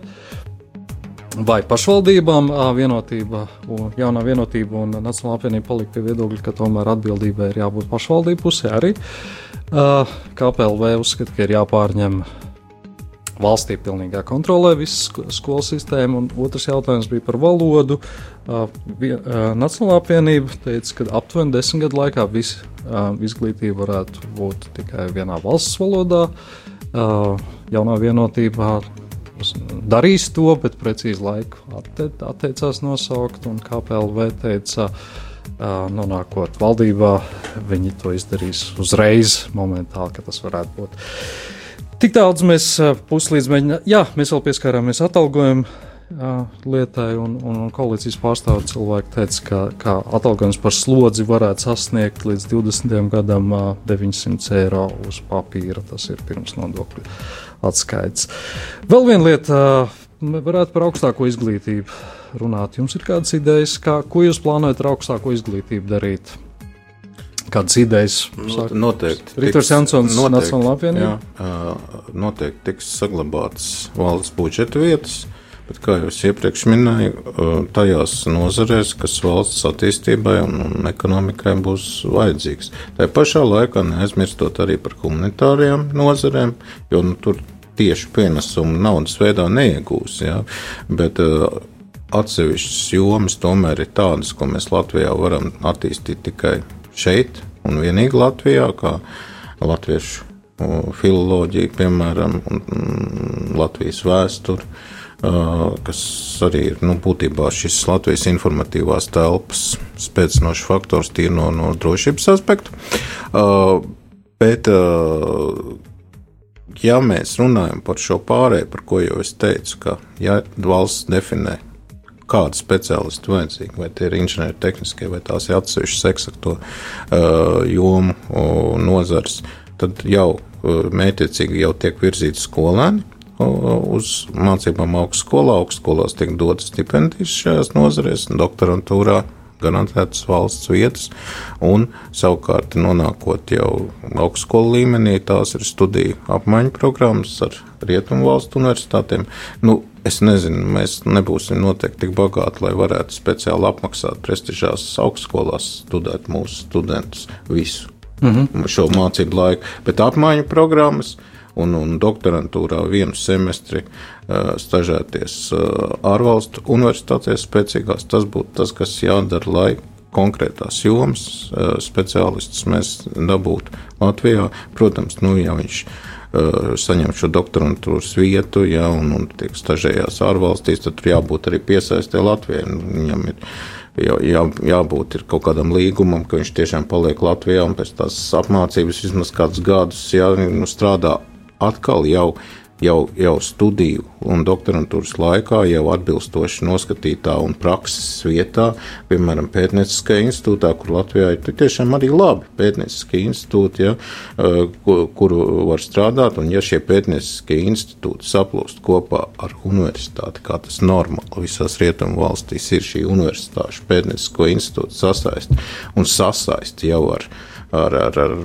Vai pašvaldībām vienotība, jaunā vienotība un Nacionālā apvienība palika pie viedokļa, ka tomēr atbildībai ir jābūt pašvaldību pusē arī. KPLV uzskata, ka ir jāpārņem valstī pilnīgā kontrolē visas skolu sistēmu, un otrs jautājums bija par valodu. Nacionālā apvienība teica, ka aptuveni desmit gadu laikā visa izglītība varētu būt tikai vienā valsts valodā. Jaunā vienotībā darīs to, bet precīzi laiku atte, atteicās nosaukt, un KPLV teica, nonākot valdībā, viņi to izdarīs uzreiz, momentāli, ka tas varētu būt. Tik daudz mēs puslīdz mēģinājām, jā, mēs vēl pieskārāmies atalgojumu lietai, un, un, un koalīcijas pārstāvja cilvēki teica, ka, ka atalgojums par slodzi varētu sasniegt līdz 20. gadam 900 eiro uz papīra. Tas ir pirms nodokļu atskaits. Vēl viena lieta, varētu par augstāko izglītību runāt. Jums ir kādas idejas, kā, ko jūs plānojat ar augstāko izglītību darīt? Kādas idejas? Sāk? Noteikti. Rītors Jansons, Nacionālā apvienība. Jā, noteikti tiks saglabātas valsts budžeta vietas. Bet, kā jau iepriekš minēju, tajās nozarēs, kas valsts attīstībai un ekonomikai būs vajadzīgs. Tā pašā laikā neaizmirstot arī par humanitārajām nozarēm, jo nu, tur tieši pienesumu naudas veidā neiegūs. Ja? Bet, Atsevišķas jomas tomēr ir tādas, ko mēs Latvijā varam attīstīt tikai šeit un vienīgi Latvijā, kā latviešu filoloģija, piemēram, un Latvijas vēsture kas arī ir nu, būtībā šis Latvijas informatīvās telpas spēcinošs faktors tīri no, no drošības aspekta. Bet, ja mēs runājam par šo pārēju, par ko jau es teicu, ka ja valsts definē kādu speciālistu vajadzīgi, vai tie ir inženieri tehniskie, vai tās ir atsevišķas eksakto uh, jomu uh, nozars, tad jau uh, mētiecīgi jau tiek virzīti skolēni, uz mācībām augstskolā. Augstskolās tiek dotas stipendijas šajās nozarēs, doktorantūrā garantētas valsts vietas, un savukārt nonākot jau augstskolu līmenī, tās ir studiju apmaiņu programmas ar rietumu valstu universitātēm. Nu, Es nezinu, mēs nebūsim noteikti tik bagāti, lai varētu speciāli apmaksāt prestižās augstskolās studēt mūsu studentus visu mm -hmm. šo mācību laiku, bet apmaiņu programmas un, un doktorantūrā vienu semestri stažēties ārvalstu universitātēs spēcīgās. Tas būtu tas, kas jādara, lai konkrētās jomas speciālistus mēs dabūtu Latvijā. Protams, nu, ja viņš saņem šo doktorantūras vietu, ja, un, un tiek stažējās ārvalstīs, tad tur jābūt arī piesaistē Latvijai. Viņam ir jā, jā, jābūt kaut kādam līgumam, ka viņš tiešām paliek Latvijā un pēc tās apmācības vismaz kādus gadus jā, nu, strādā atkal jau, jau, jau studiju un doktorantūras laikā, jau atbilstoši noskatītā un prakses vietā, piemēram, Pētnieciskajā institūtā, kur Latvijā ir tiešām arī labi pētnieciskie institūti, ja, kuru var strādāt, un ja šie pētnieciskie institūti saplūst kopā ar universitāti, kā tas normāli visās rietumu valstīs ir šī universitāšu pētniecisko institūtu sasaist un sasaist jau ar, ar, ar, ar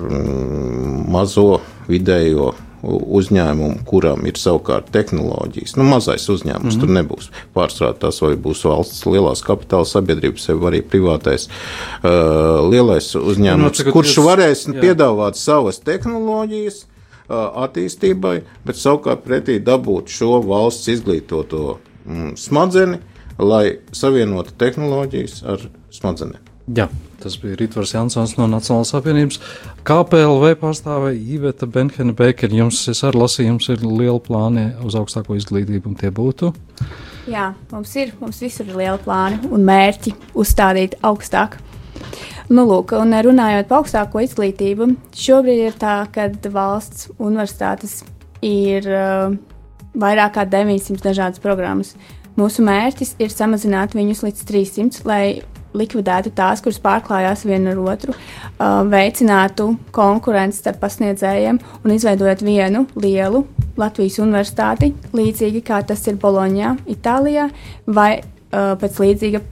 mazo vidējo uzņēmumu, kuram ir savukārt tehnoloģijas. Nu, mazais uzņēmums mm -hmm. tur nebūs. Pārstrādā tas vai būs valsts lielās kapitāla sabiedrības, vai arī privātais uh, lielais uzņēmums, no, kurš jūs, varēs jā. piedāvāt savas tehnoloģijas uh, attīstībai, bet savukārt pretī dabūt šo valsts izglītoto mm, smadzeni, lai savienotu tehnoloģijas ar smadzenēm. Jā, tas bija Rītvars Jansons no Nacionālās apvienības. KPLV pārstāve Iveta Benhena Bekera. Jums, es arī lasīju, jums ir liela plāni uz augstāko izglītību, un tie būtu? Jā, mums ir, mums visur ir liela plāni un mērķi uzstādīt augstāk. Nu, lūk, un runājot par augstāko izglītību, šobrīd ir tā, ka valsts universitātes ir uh, vairāk kā 900 dažādas programmas. Mūsu mērķis ir samazināt viņus līdz 300, lai likvidētu tās, kuras pārklājās viena ar otru, uh, veicinātu konkurenci starp pasniedzējiem un izveidojot vienu lielu Latvijas universitāti, līdzīgi kā tas ir Boloņā, Itālijā, vai uh, pēc līdzīga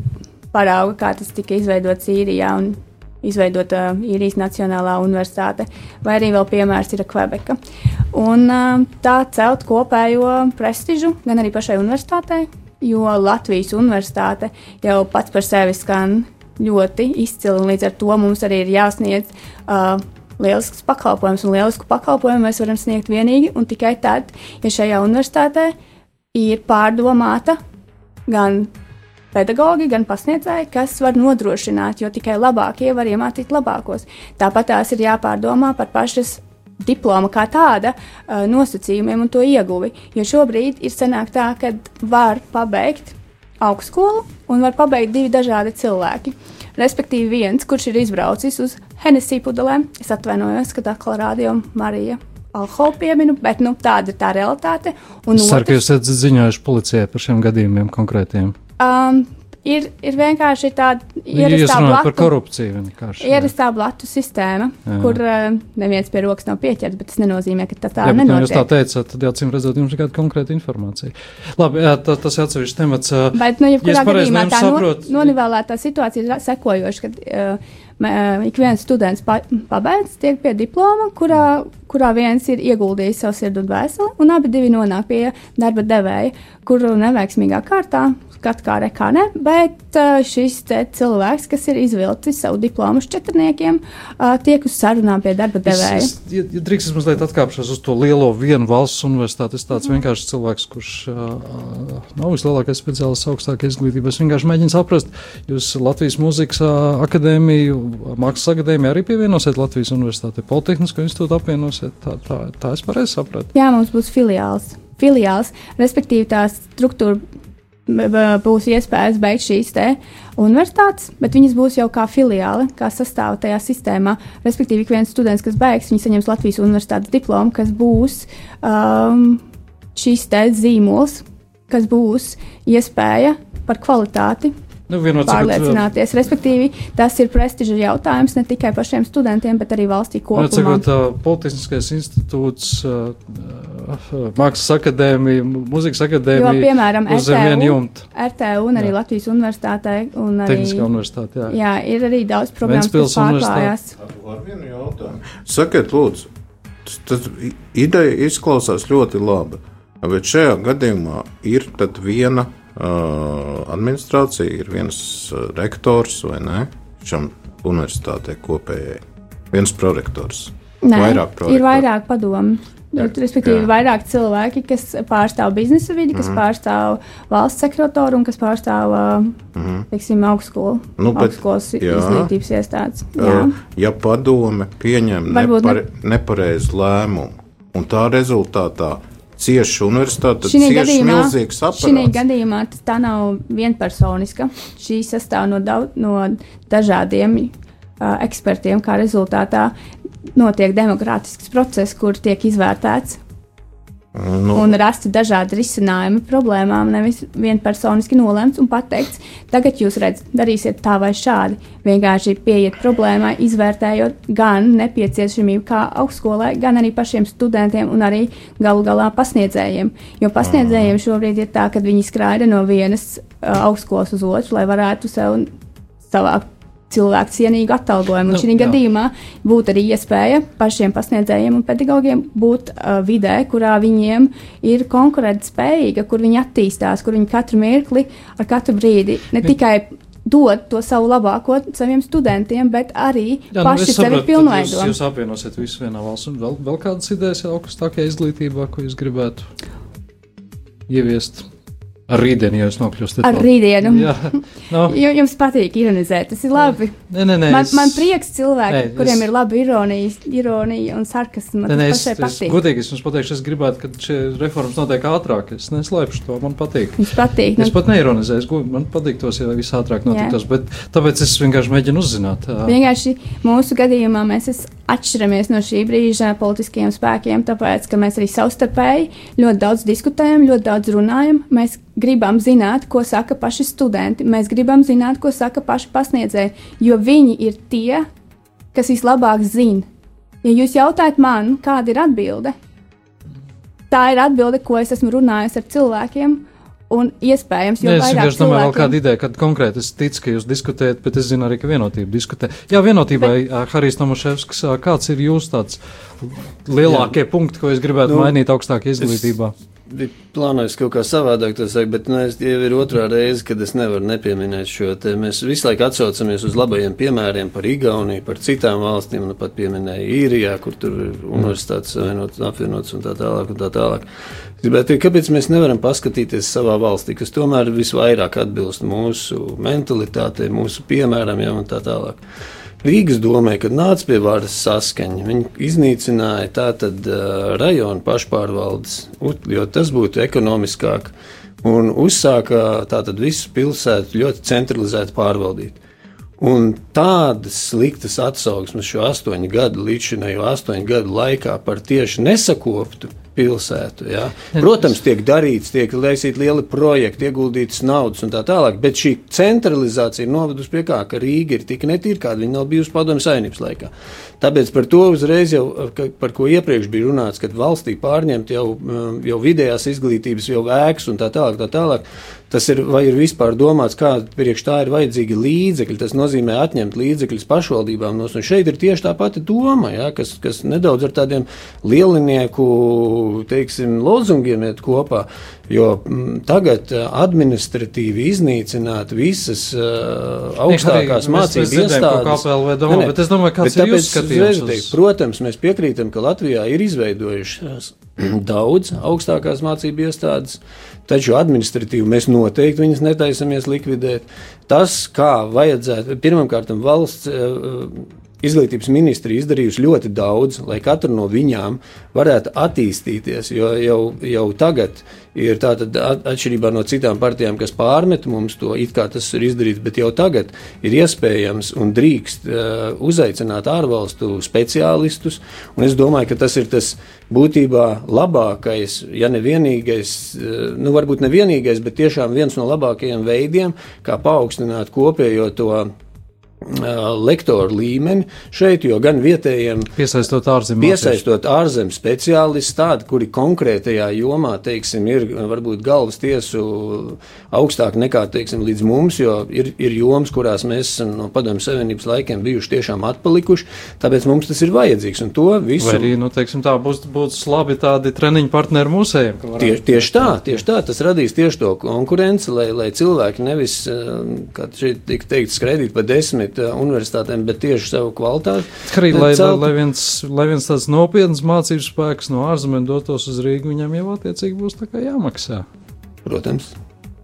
parauga, kā tas tika izveidots īrijā un izveidota uh, īrijas Nacionālā universitāte, vai arī vēl piemērs ir Kvebeka. Un tā celt kopējo prestižu gan arī pašai universitātei, jo Latvijas universitāte jau pats par sevi skan ļoti izcili, un līdz ar to mums arī ir jāsniedz uh, lielisks pakalpojums, un lielisku pakalpojumu mēs varam sniegt vienīgi un tikai tad, ja šajā universitātē ir pārdomāta gan pedagogi, gan pasniedzēji, kas var nodrošināt, jo tikai labākie var iemācīt labākos. Tāpat tās ir jāpārdomā par pašas diploma kā tāda uh, nosacījumiem un to ieguvi. Jo šobrīd ir sanāk tā, ka var pabeigt augstskolu un var pabeigt divi dažādi cilvēki. Respektīvi, viens, kurš ir izbraucis uz Hennessy pudelēm, es atvainojos, ka tā klārādījā Marija alkoholu pieminu, bet nu, tāda ir tā realitāte. Un es ceru, otrs, ka jūs esat ziņojuši policijai par šiem gadījumiem konkrētiem. Um, ir, ir vienkārši tāda ierastā blatu, par korupciju. Ierastā blatu sistēma, jā. kur uh, neviens pie rokas nav pieķerts, bet tas nenozīmē, ka tā tā nenotiek. Ja jūs tā teicat, tad jācīm redzot, jums ir kāda konkrēta informācija. Labi, jā, tā, tas ir atsevišķs temats. Bet, nu, jebkurā ja gadījumā tā saprot... no, nonivēlētā situācija ir sekojoša, ka uh, ik viens students pa, pabeidz, tiek pie diploma, kurā, kurā viens ir ieguldījis savu sirdi un dvēseli, un abi divi nonāk pie darba devēja, kuru neveiksmīgā kārtā skat kā rekā ne, bet šis cilvēks, kas ir izvilcis savu diplomu četrniekiem, tiek uz sarunām pie darba devēja. Es, es, ja, ja drīkst, es mazliet atkāpšos uz to lielo vienu valsts universitāti. Es tāds mm. vienkārši cilvēks, kurš uh, nav vislielākais speciālists augstākajā izglītībā. Es vienkārši mēģinu saprast, jūs Latvijas mūzikas akadēmiju, mākslas akadēmiju arī pievienosiet Latvijas universitātei, Politehnisko institūtu apvienosiet. Tā, tā, tā es pareizi sapratu. Jā, mums būs filiāls filiāls, respektīvi tā struktūra būs iespējas beigt šīs universitātes, bet viņas būs jau kā filiāli, kā sastāv tajā sistēmā. Respektīvi, ik viens students, kas beigs, viņš saņems Latvijas universitātes diplomu, kas būs um, šīs zīmols, kas būs iespēja par kvalitāti Nu, pārliecināties. Sakot, Respektīvi, tas ir prestiža jautājums ne tikai pašiem studentiem, bet arī valstī kopumā. Sakot, Politiskais institūts, Mākslas akadēmija, Mūzikas akadēmija. Jo, piemēram, RTU, RTU un arī jā. Latvijas universitātē. Arī, Tehniskā universitāte, jā. Jā, ir arī daudz problēmas, kas pārklājās. Sakiet, lūdzu, tas ideja izklausās ļoti labi, bet šajā gadījumā ir tad viena administrācija, ir viens rektors vai ne šam universitātei kopējai. Viens prorektors. Nē, vairāk prorektori. ir vairāk padomu. Respektīvi, ir vairāk cilvēki, kas pārstāv biznesa vidi, kas mm -hmm. pārstāv valsts sektoru un kas pārstāv mm -hmm. teiksim, augstskolu, nu, bet, augstskolas jā, izglītības iestādes. Jā. Ja padome pieņem nepare, ne... nepareizu lēmumu, un tā rezultātā cieši universitāte, tad cieši gadījumā, milzīgs aparāts. Šī gadījumā tā nav vienpersoniska. Šī sastāv no, daudz, no dažādiem uh, ekspertiem, kā rezultātā notiek demokrātisks process, kur tiek izvērtēts Nu. Un rasti dažādi risinājumi problēmām, nevis vienpersoniski nolemts un pateikts, tagad jūs redzat, darīsiet tā vai šādi. Vienkārši pieiet problēmai, izvērtējot gan nepieciešamību kā augstskolai, gan arī pašiem studentiem un arī galu galā pasniedzējiem. Jo pasniedzējiem šobrīd ir tā, ka viņi skraida no vienas uh, augstskolas uz otru, lai varētu sev savākt cilvēku cienīgu atalgojumu. Nu, šī gadījumā būtu arī iespēja pašiem pasniedzējiem un pedagogiem būt uh, vidē, kurā viņiem ir konkurētspējīga, kur viņi attīstās, kur viņi katru mirkli, ar katru brīdi ne bet, tikai dod to savu labāko saviem studentiem, bet arī Jā, nu, paši sevi pilnveidot. Jūs, jūs apvienosiet visu vienā valsts un vēl, vēl kādas idejas augstākajā izglītībā, ko jūs gribētu ieviest? Ar rītdienu jūs nokļūstat. Ar rītdienu. Jā, no. Jums patīk ironizēt, tas ir labi. Nē, nē, nē, man, es... man prieks cilvēki, nē, kuriem es... ir laba ironija, ironija un sarkasms. Nē, nē, es, es, godīgi es jums pateikšu, es gribētu, ka šie reformas notiek ātrāk. Es neslēpšu to, man patīk. Jums patīk. Es nu... pat neironizēju, man patīk tos, ja viss ātrāk notiktos, Jā. bet tāpēc es vienkārši mēģinu uzzināt. Vienkārši mūsu gadījumā mēs atšķiramies no šī brīža politiskajiem spēkiem, tāpēc, ka mēs arī savstarpēji ļoti daudz diskutējam, ļoti daudz runājam. Mēs gribam zināt, ko saka paši studenti, mēs gribam zināt, ko saka paši pasniedzēji, jo viņi ir tie, kas vislabāk zina. Ja jūs jautājat man, kāda ir atbilde, tā ir atbilde, ko es esmu runājis ar cilvēkiem, Un iespējams, jo es vairāk vienkārši domāju, vēl cilvēkiem- kāda ideja, kad konkrēti es ticu, ka jūs diskutējat, bet es zinu arī, ka vienotība diskutē. Jā, vienotībai, bet... Harijs Tomaševskis, kāds ir jūs tāds lielākie Jā. punkti, ko jūs gribētu nu, mainīt augstākajā izglītībā? Es bija plānojis kaut kā savādāk to sakot, bet nu, es, jau ir otrā reize, kad es nevaru nepieminēt šo te. Mēs visu laiku atsaucamies uz labajiem piemēriem par Igauniju, par citām valstīm, nu pat pieminēja Īrijā, kur tur ir universitātes savienotas, apvienotas un tā tālāk un tā tālāk. Teikt, kāpēc mēs nevaram paskatīties savā valstī, kas tomēr visvairāk atbilst mūsu mentalitātei, mūsu piemēram, jau un tā tālāk. Rīgas domē, kad nāca pie varas saskaņa, viņi iznīcināja tātad uh, rajonu pašpārvaldes, jo tas būtu ekonomiskāk, un uzsāka tātad visu pilsētu ļoti centralizēti pārvaldīt. Un tādas sliktas atsauksmes šo astoņu gadu līdzinējo astoņu gadu laikā par tieši nesakoptu pilsētu. Ja. Protams, tiek darīts, tiek laisīti lieli projekti, ieguldītas naudas un tā tālāk, bet šī centralizācija novedusi pie kā, ka Rīga ir tik netīra, kāda viņa nav bijusi padomju saimnības laikā. Tāpēc par to uzreiz jau, par ko iepriekš bija runāts, kad valstī pārņemt jau, um, jau vidējās izglītības, jau ēkas un tā tālāk, tā tālāk. Tas ir, vai ir vispār domāts, kāda priekš tā ir vajadzīga līdzekļi. Tas nozīmē atņemt līdzekļus pašvaldībām. No, un šeit ir tieši tā pati doma, ja, kas, kas nedaudz ar tādiem lielinieku, teiksim, lozungiem iet kopā. Jo m, tagad ā, administratīvi iznīcināt visas uh, augstākās mācību iestādes. Domā, bet es domāju, kāds ir jūsu skatījums Protams, mēs piekrītam, ka Latvijā ir izveidojušās daudz augstākās mācību iestādes, taču administratīvi mēs noteikti viņas netaisamies likvidēt. Tas, kā vajadzētu, pirmkārt, valsts eh, izglītības ministrija izdarījusi ļoti daudz, lai katra no viņām varētu attīstīties, jo jau, jau tagad ir tātad at- atšķirībā no citām partijām, kas pārmet mums to, it kā tas ir izdarīts, bet jau tagad ir iespējams un drīkst uh, uzaicināt ārvalstu speciālistus, es domāju, ka tas ir tas būtībā labākais, ja ne vienīgais, uh, nu varbūt ne vienīgais, bet tiešām viens no labākajiem veidiem, kā paaugstināt kopējo to lektoru līmeni šeit, jo gan vietējiem Piesaistot ārzemju Piesaistot ārzemju speciālistus, tādi, kuri konkrētajā jomā, teiksim, ir varbūt galvas tiesu augstāk nekā, teiksim, līdz mums, jo ir, ir jomas, kurās mēs esam no padomju savienības laikiem bijuši tiešām atpalikuši, tāpēc mums tas ir vajadzīgs, un to visu. Vai arī, nu, teiksim, tā būs, būs labi tādi treniņu partneri mūsējiem. Tieši, tieši tā, tieši tā, tas radīs tieši to konkurenci, lai, lai cilvēki nevis, kā šeit tika teikt, skraidīt pa desmit eh, universitātēm, bet tieši savu kvalitāti. Arī, lai, lai, celtu. lai, viens, lai viens tāds nopietns mācību spēks no ārzemēm dotos uz Rīgu, viņam jau attiecīgi būs jāmaksā. Protams.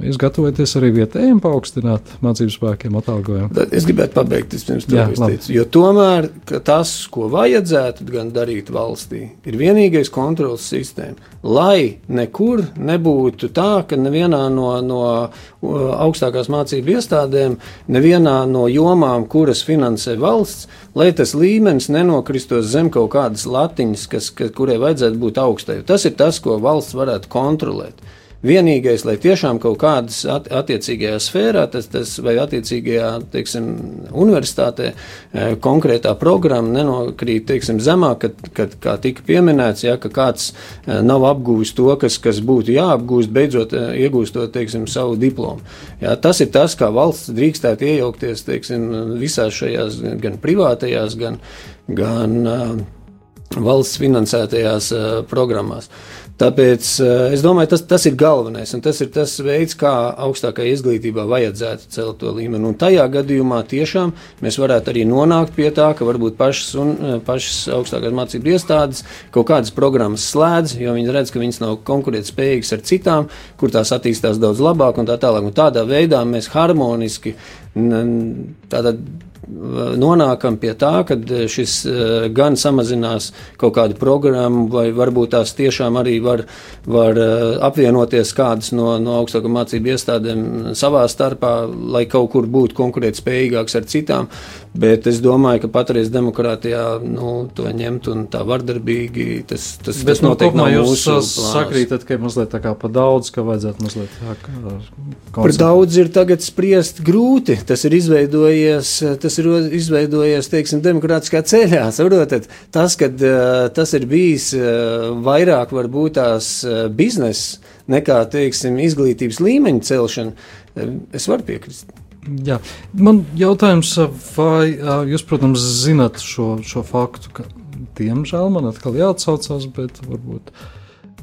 Jūs gatavojaties arī vietējiem paaugstināt mācību spēkiem atalgojumu. Es gribētu pabeigt es pirms to, Jā, ko es labi. teicu. Jo tomēr ka tas, ko vajadzētu gan darīt valstī, ir vienīgais kontrols sistēma. Lai nekur nebūtu tā, ka nevienā no, no uh, augstākās mācību iestādēm, nevienā no jomām, kuras finansē valsts, lai tas līmenis nenokristos zem kaut kādas latiņas, kas, ka, kurai vajadzētu būt augstai. Tas ir tas, ko valsts varētu kontrolēt. Vienīgais, lai tiešām kaut kādas at, attiecīgajā sfērā, tas, tas vai attiecīgajā teiksim, universitātē eh, konkrētā programma nenokrīt teiksim, zemāk, kad, kad, kā tika pieminēts, ja, ka kāds eh, nav apgūvis to, kas, kas būtu jāapgūst, beidzot eh, iegūstot teiksim, savu diplomu. Ja, tas ir tas, kā valsts drīkstētu iejaukties teiksim, visās šajās gan privātajās, gan, gan uh, valsts finansētajās uh, programmās. Tāpēc uh, es domāju, tas, tas ir galvenais, un tas ir tas veids, kā augstākajā izglītībā vajadzētu celt to līmeni. Un tajā gadījumā tiešām mēs varētu arī nonākt pie tā, ka varbūt pašas, un, uh, pašas augstākās mācību iestādes kaut kādas programmas slēdz, jo viņi redz, ka viņas nav konkurētspējīgas ar citām, kur tās attīstās daudz labāk un tā tālāk. Un tādā veidā mēs harmoniski tātad nonākam pie tā, ka šis eh, gan samazinās kaut kādu programmu, vai varbūt tās tiešām arī var, var eh, apvienoties kādas no, no augstākā mācību iestādēm savā starpā, lai kaut kur būtu konkurētspējīgāks ar citām. Bet es domāju, ka patreiz demokrātijā nu, to ņemt un tā vardarbīgi tas, tas, Bet, tas nu, noteikti kopumā nav jūs plānos. sakrītat, ka ir mazliet tā kā pa daudz, ka vajadzētu mazliet tā kā Par daudz ir tagad spriest grūti. Tas ir izveidojies, tas tas ir izveidojies, teiksim, demokrātiskā ceļā. Saprotat, tas, ka uh, tas ir bijis uh, vairāk varbūt tās uh, biznesa nekā, teiksim, izglītības līmeņa celšana, es varu piekrist. Jā. Man jautājums, vai jūs, protams, zinat šo, šo faktu, ka, diemžēl, man atkal jāatsaucās, bet varbūt.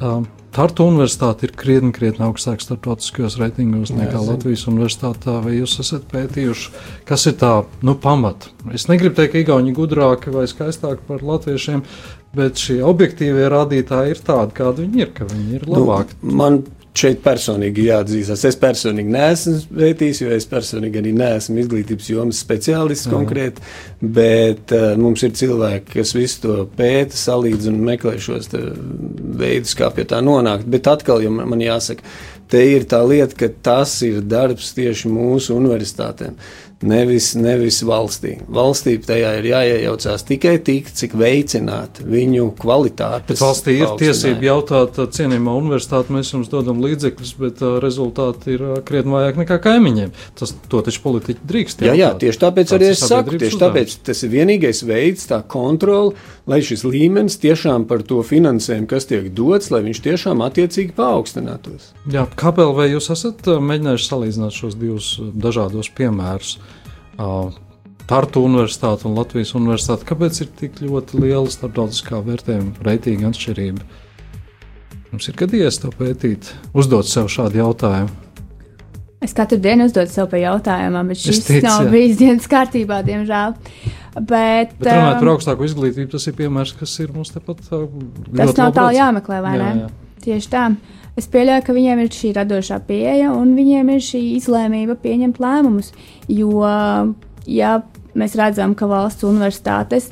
Um, Tartu universitāte ir krietni, krietni augstāka starptautiskajos reitingos nekā Jā, Latvijas universitātē. Vai jūs esat pētījuši, kas ir tā nu, pamata? Es negribu teikt, ka Igauni gudrāki vai skaistāki par latviešiem, bet šie objektīvie rādītāji ir tādi, kādi viņi ir, ka viņi ir nu, labāki. Nu, man šeit personīgi jāatzīstas. Es personīgi neesmu pētījis, jo es personīgi arī neesmu izglītības jomas speciālists mm. konkrēti, bet uh, mums ir cilvēki, kas visu to pēta, salīdzina un meklē šos veidus, kā pie tā nonākt. Bet atkal, ja man, man jāsaka, te ir tā lieta, ka tas ir darbs tieši mūsu universitātēm nevis, nevis valstī. Valstī tajā ir jāiejaucās tikai tik, cik veicināt viņu kvalitāti. Valstī ir tiesība jautāt, cienījumā universitāte, mēs jums dodam līdzekļus, bet uh, rezultāti ir uh, krietni vājāk nekā kaimiņiem. Tas to taču politiķi drīkst. Jā, jā, tieši tāpēc arī es saku, tieši uzdevums. tāpēc tas ir vienīgais veids, tā kontrola, lai šis līmenis tiešām par to finansējumu, kas tiek dots, lai viņš tiešām attiecīgi paaugstinātos. Jā, kāpēc vai jūs esat mēģinājuši salīdzināt šos divus dažādos piemērus? Uh, Tartu Universitāte un Latvijas Universitāte. Kāpēc ir tik ļoti liela starptautiskā vērtējuma reitinga atšķirība? Mums ir gadījies to pētīt, uzdot sev šādu jautājumu. Es katru dienu uzdodu sev pa jautājumam, bet šis tic, nav jā. bijis dienas kārtībā, diemžēl. Bet, bet runājot um, par augstāko izglītību, tas ir piemērs, kas ir mums tepat. Tas nav tālu jāmeklē, vai jā, ne? Jā. Tieši tā. Es pieļauju, ka viņiem ir šī radošā pieeja un viņiem ir šī izlēmība pieņemt lēmumus. Jo, ja mēs redzam, ka valsts universitātes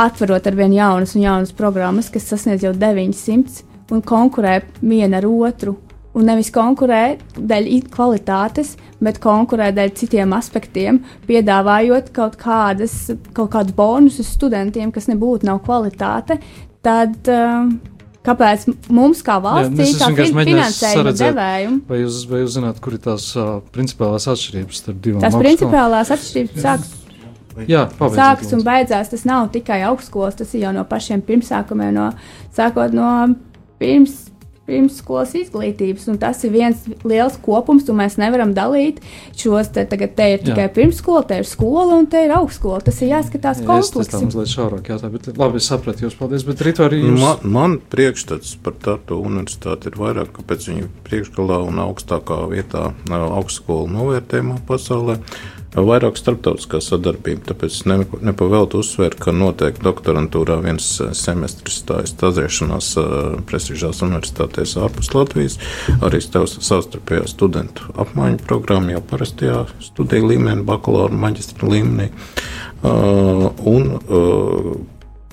atverot ar vien jaunas un jaunas programmas, kas sasniedz jau 900 un konkurē viena ar otru, un nevis konkurē dēļ kvalitātes, bet konkurē dēļ citiem aspektiem, piedāvājot kaut, kādas, kaut kādus bonusus studentiem, kas nebūtu nav kvalitāte, tad uh, Kāpēc mums, kā valstī, kā fin finansējuma devējiem, vai jūs, vai jūs zināt, kur ir tās uh, principālās atšķirības starp divām? Tās principālās atšķirības sākas. Jā, sākas un beidzās. Tas nav tikai augstskolas, tas ir jau no pašiem pirmsākumiem, no, sākot no pirms pirmsskolas izglītības. Tas ir viens liels kopums, un mēs nevaram dalīt šos. Te, tagad te ir tikai Jā. pirmsskola, te ir skola un te ir augstskola. Tas ir jāskatās kompleksi. Tas mazliet šaurāk jātā, bet labi, es sapratu jūs, paldies. Bet rīt arī jūs. Man, man priekšstats par Tartu universitāti ir vairāk, kāpēc viņi priekšgalā un augstākā vietā augstskolu novērtējumā pasaulē vairāk starptautiskā sadarbība. Tāpēc nepavēltu uzsvērt, ka noteikti doktorantūrā viens eh, semestris stājas tazēšanās eh, prestižās universitātēs ārpus Latvijas, arī savstarpējā studentu apmaiņu programma jau parastajā studiju līmenī, bakalaura maģistra līmenī. Uh, un,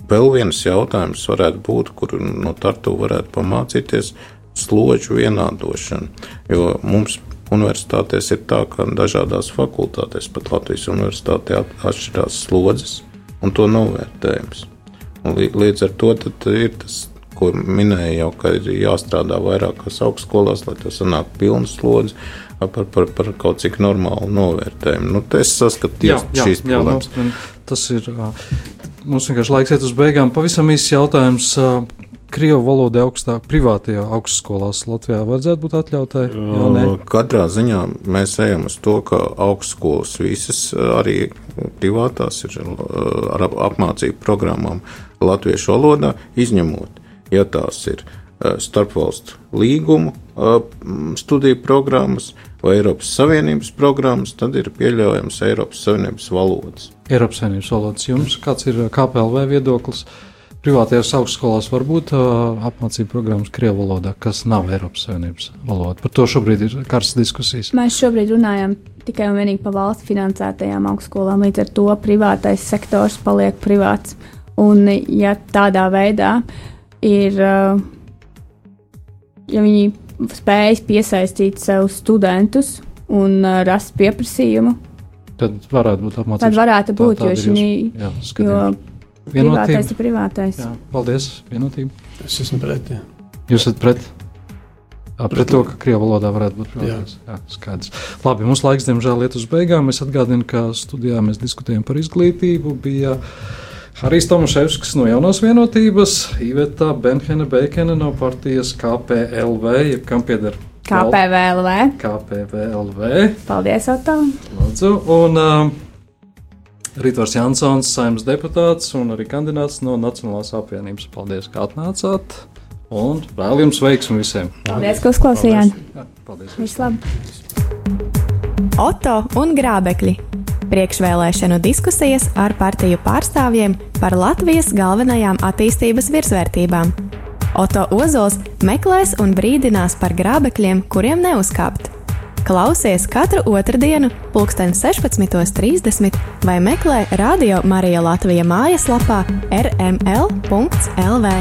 Vēl viens jautājums varētu būt, kur no Tartu varētu pamācīties slodžu vienādošanu. Jo mums universitātēs ir tā, ka dažādās fakultātēs, pat Latvijas universitātē, atšķirās slodzes un to novērtējums. Un līdz ar to ir tas, ko minēja jau, ka ir jāstrādā vairākās augstskolās, lai to sanāktu pilnas slodzes. Par, par, par kaut cik normālu novērtējumu. Nu, es saskatu šīs problēmas. Jā, nu, tas ir. Mums vienkārši laiks iet uz beigām. Pavisam īsts jautājums. Krievu valodai augstāk, privātajā augstskolās Latvijā vajadzētu būt atļautai? Katrā ziņā mēs ejam uz to, ka augstskolas visas, arī privātās, ir ar apmācību programmām latviešu valodā, izņemot, ja tās ir starpvalstu līgumu studiju programmas vai Eiropas Savienības programmas, tad ir pieļaujams Eiropas Savienības valodas. Eiropas Savienības valodas jums kāds ir KPLV viedoklis? Privātajās augstskolās var būt uh, apmācību programmas Krievijas valodā, kas nav Eiropas Savienības valoda. Par to šobrīd ir karstas diskusijas. Mēs šobrīd runājam tikai un vienīgi par valsts finansētajām augstskolām, līdz ar to privātais sektors paliek privāts. Un, ja tādā veidā ir, uh, ja viņi spējas piesaistīt sev studentus un uh, rast pieprasījumu, tad varētu būt apmācība. Tad varētu būt, tā, jo, šī, jo Vienotība. Privātais ir privātais. Jā, paldies, vienotība. Es esmu pret. Jā. Jūs esat pret? Pret to, ka krievu valodā varētu būt problēmas. Jā. Jā, skaidrs. Labi, mums laiks, diemžēl, iet uz beigām. Es atgādinu, ka studijā mēs diskutējam par izglītību. Bija Harijs Tomaševskis no jaunās vienotības, Iveta Benhene Beikene no partijas KPLV, jeb kam pieder KPVLV. KPVLV. Paldies, Otto. Lūdzu. Un, uh, Rītvars Jansons, saimnes deputāts un arī kandidāts no Nacionālās apvienības. Paldies, ka atnācāt! Un vēl jums veiksmi visiem! Paldies, ka uzklausījāt! Paldies! Vislabāk! Oto un grābekļi. Priekšvēlēšanu diskusijas ar partiju pārstāvjiem par Latvijas galvenajām attīstības virsvērtībām. Oto Ozols meklēs un brīdinās par grābekļiem, kuriem neuzkāpt. Klausies katru otrdienu, pulksten 16.30 vai meklē Radio Marija Latvija mājaslapā rml.lv.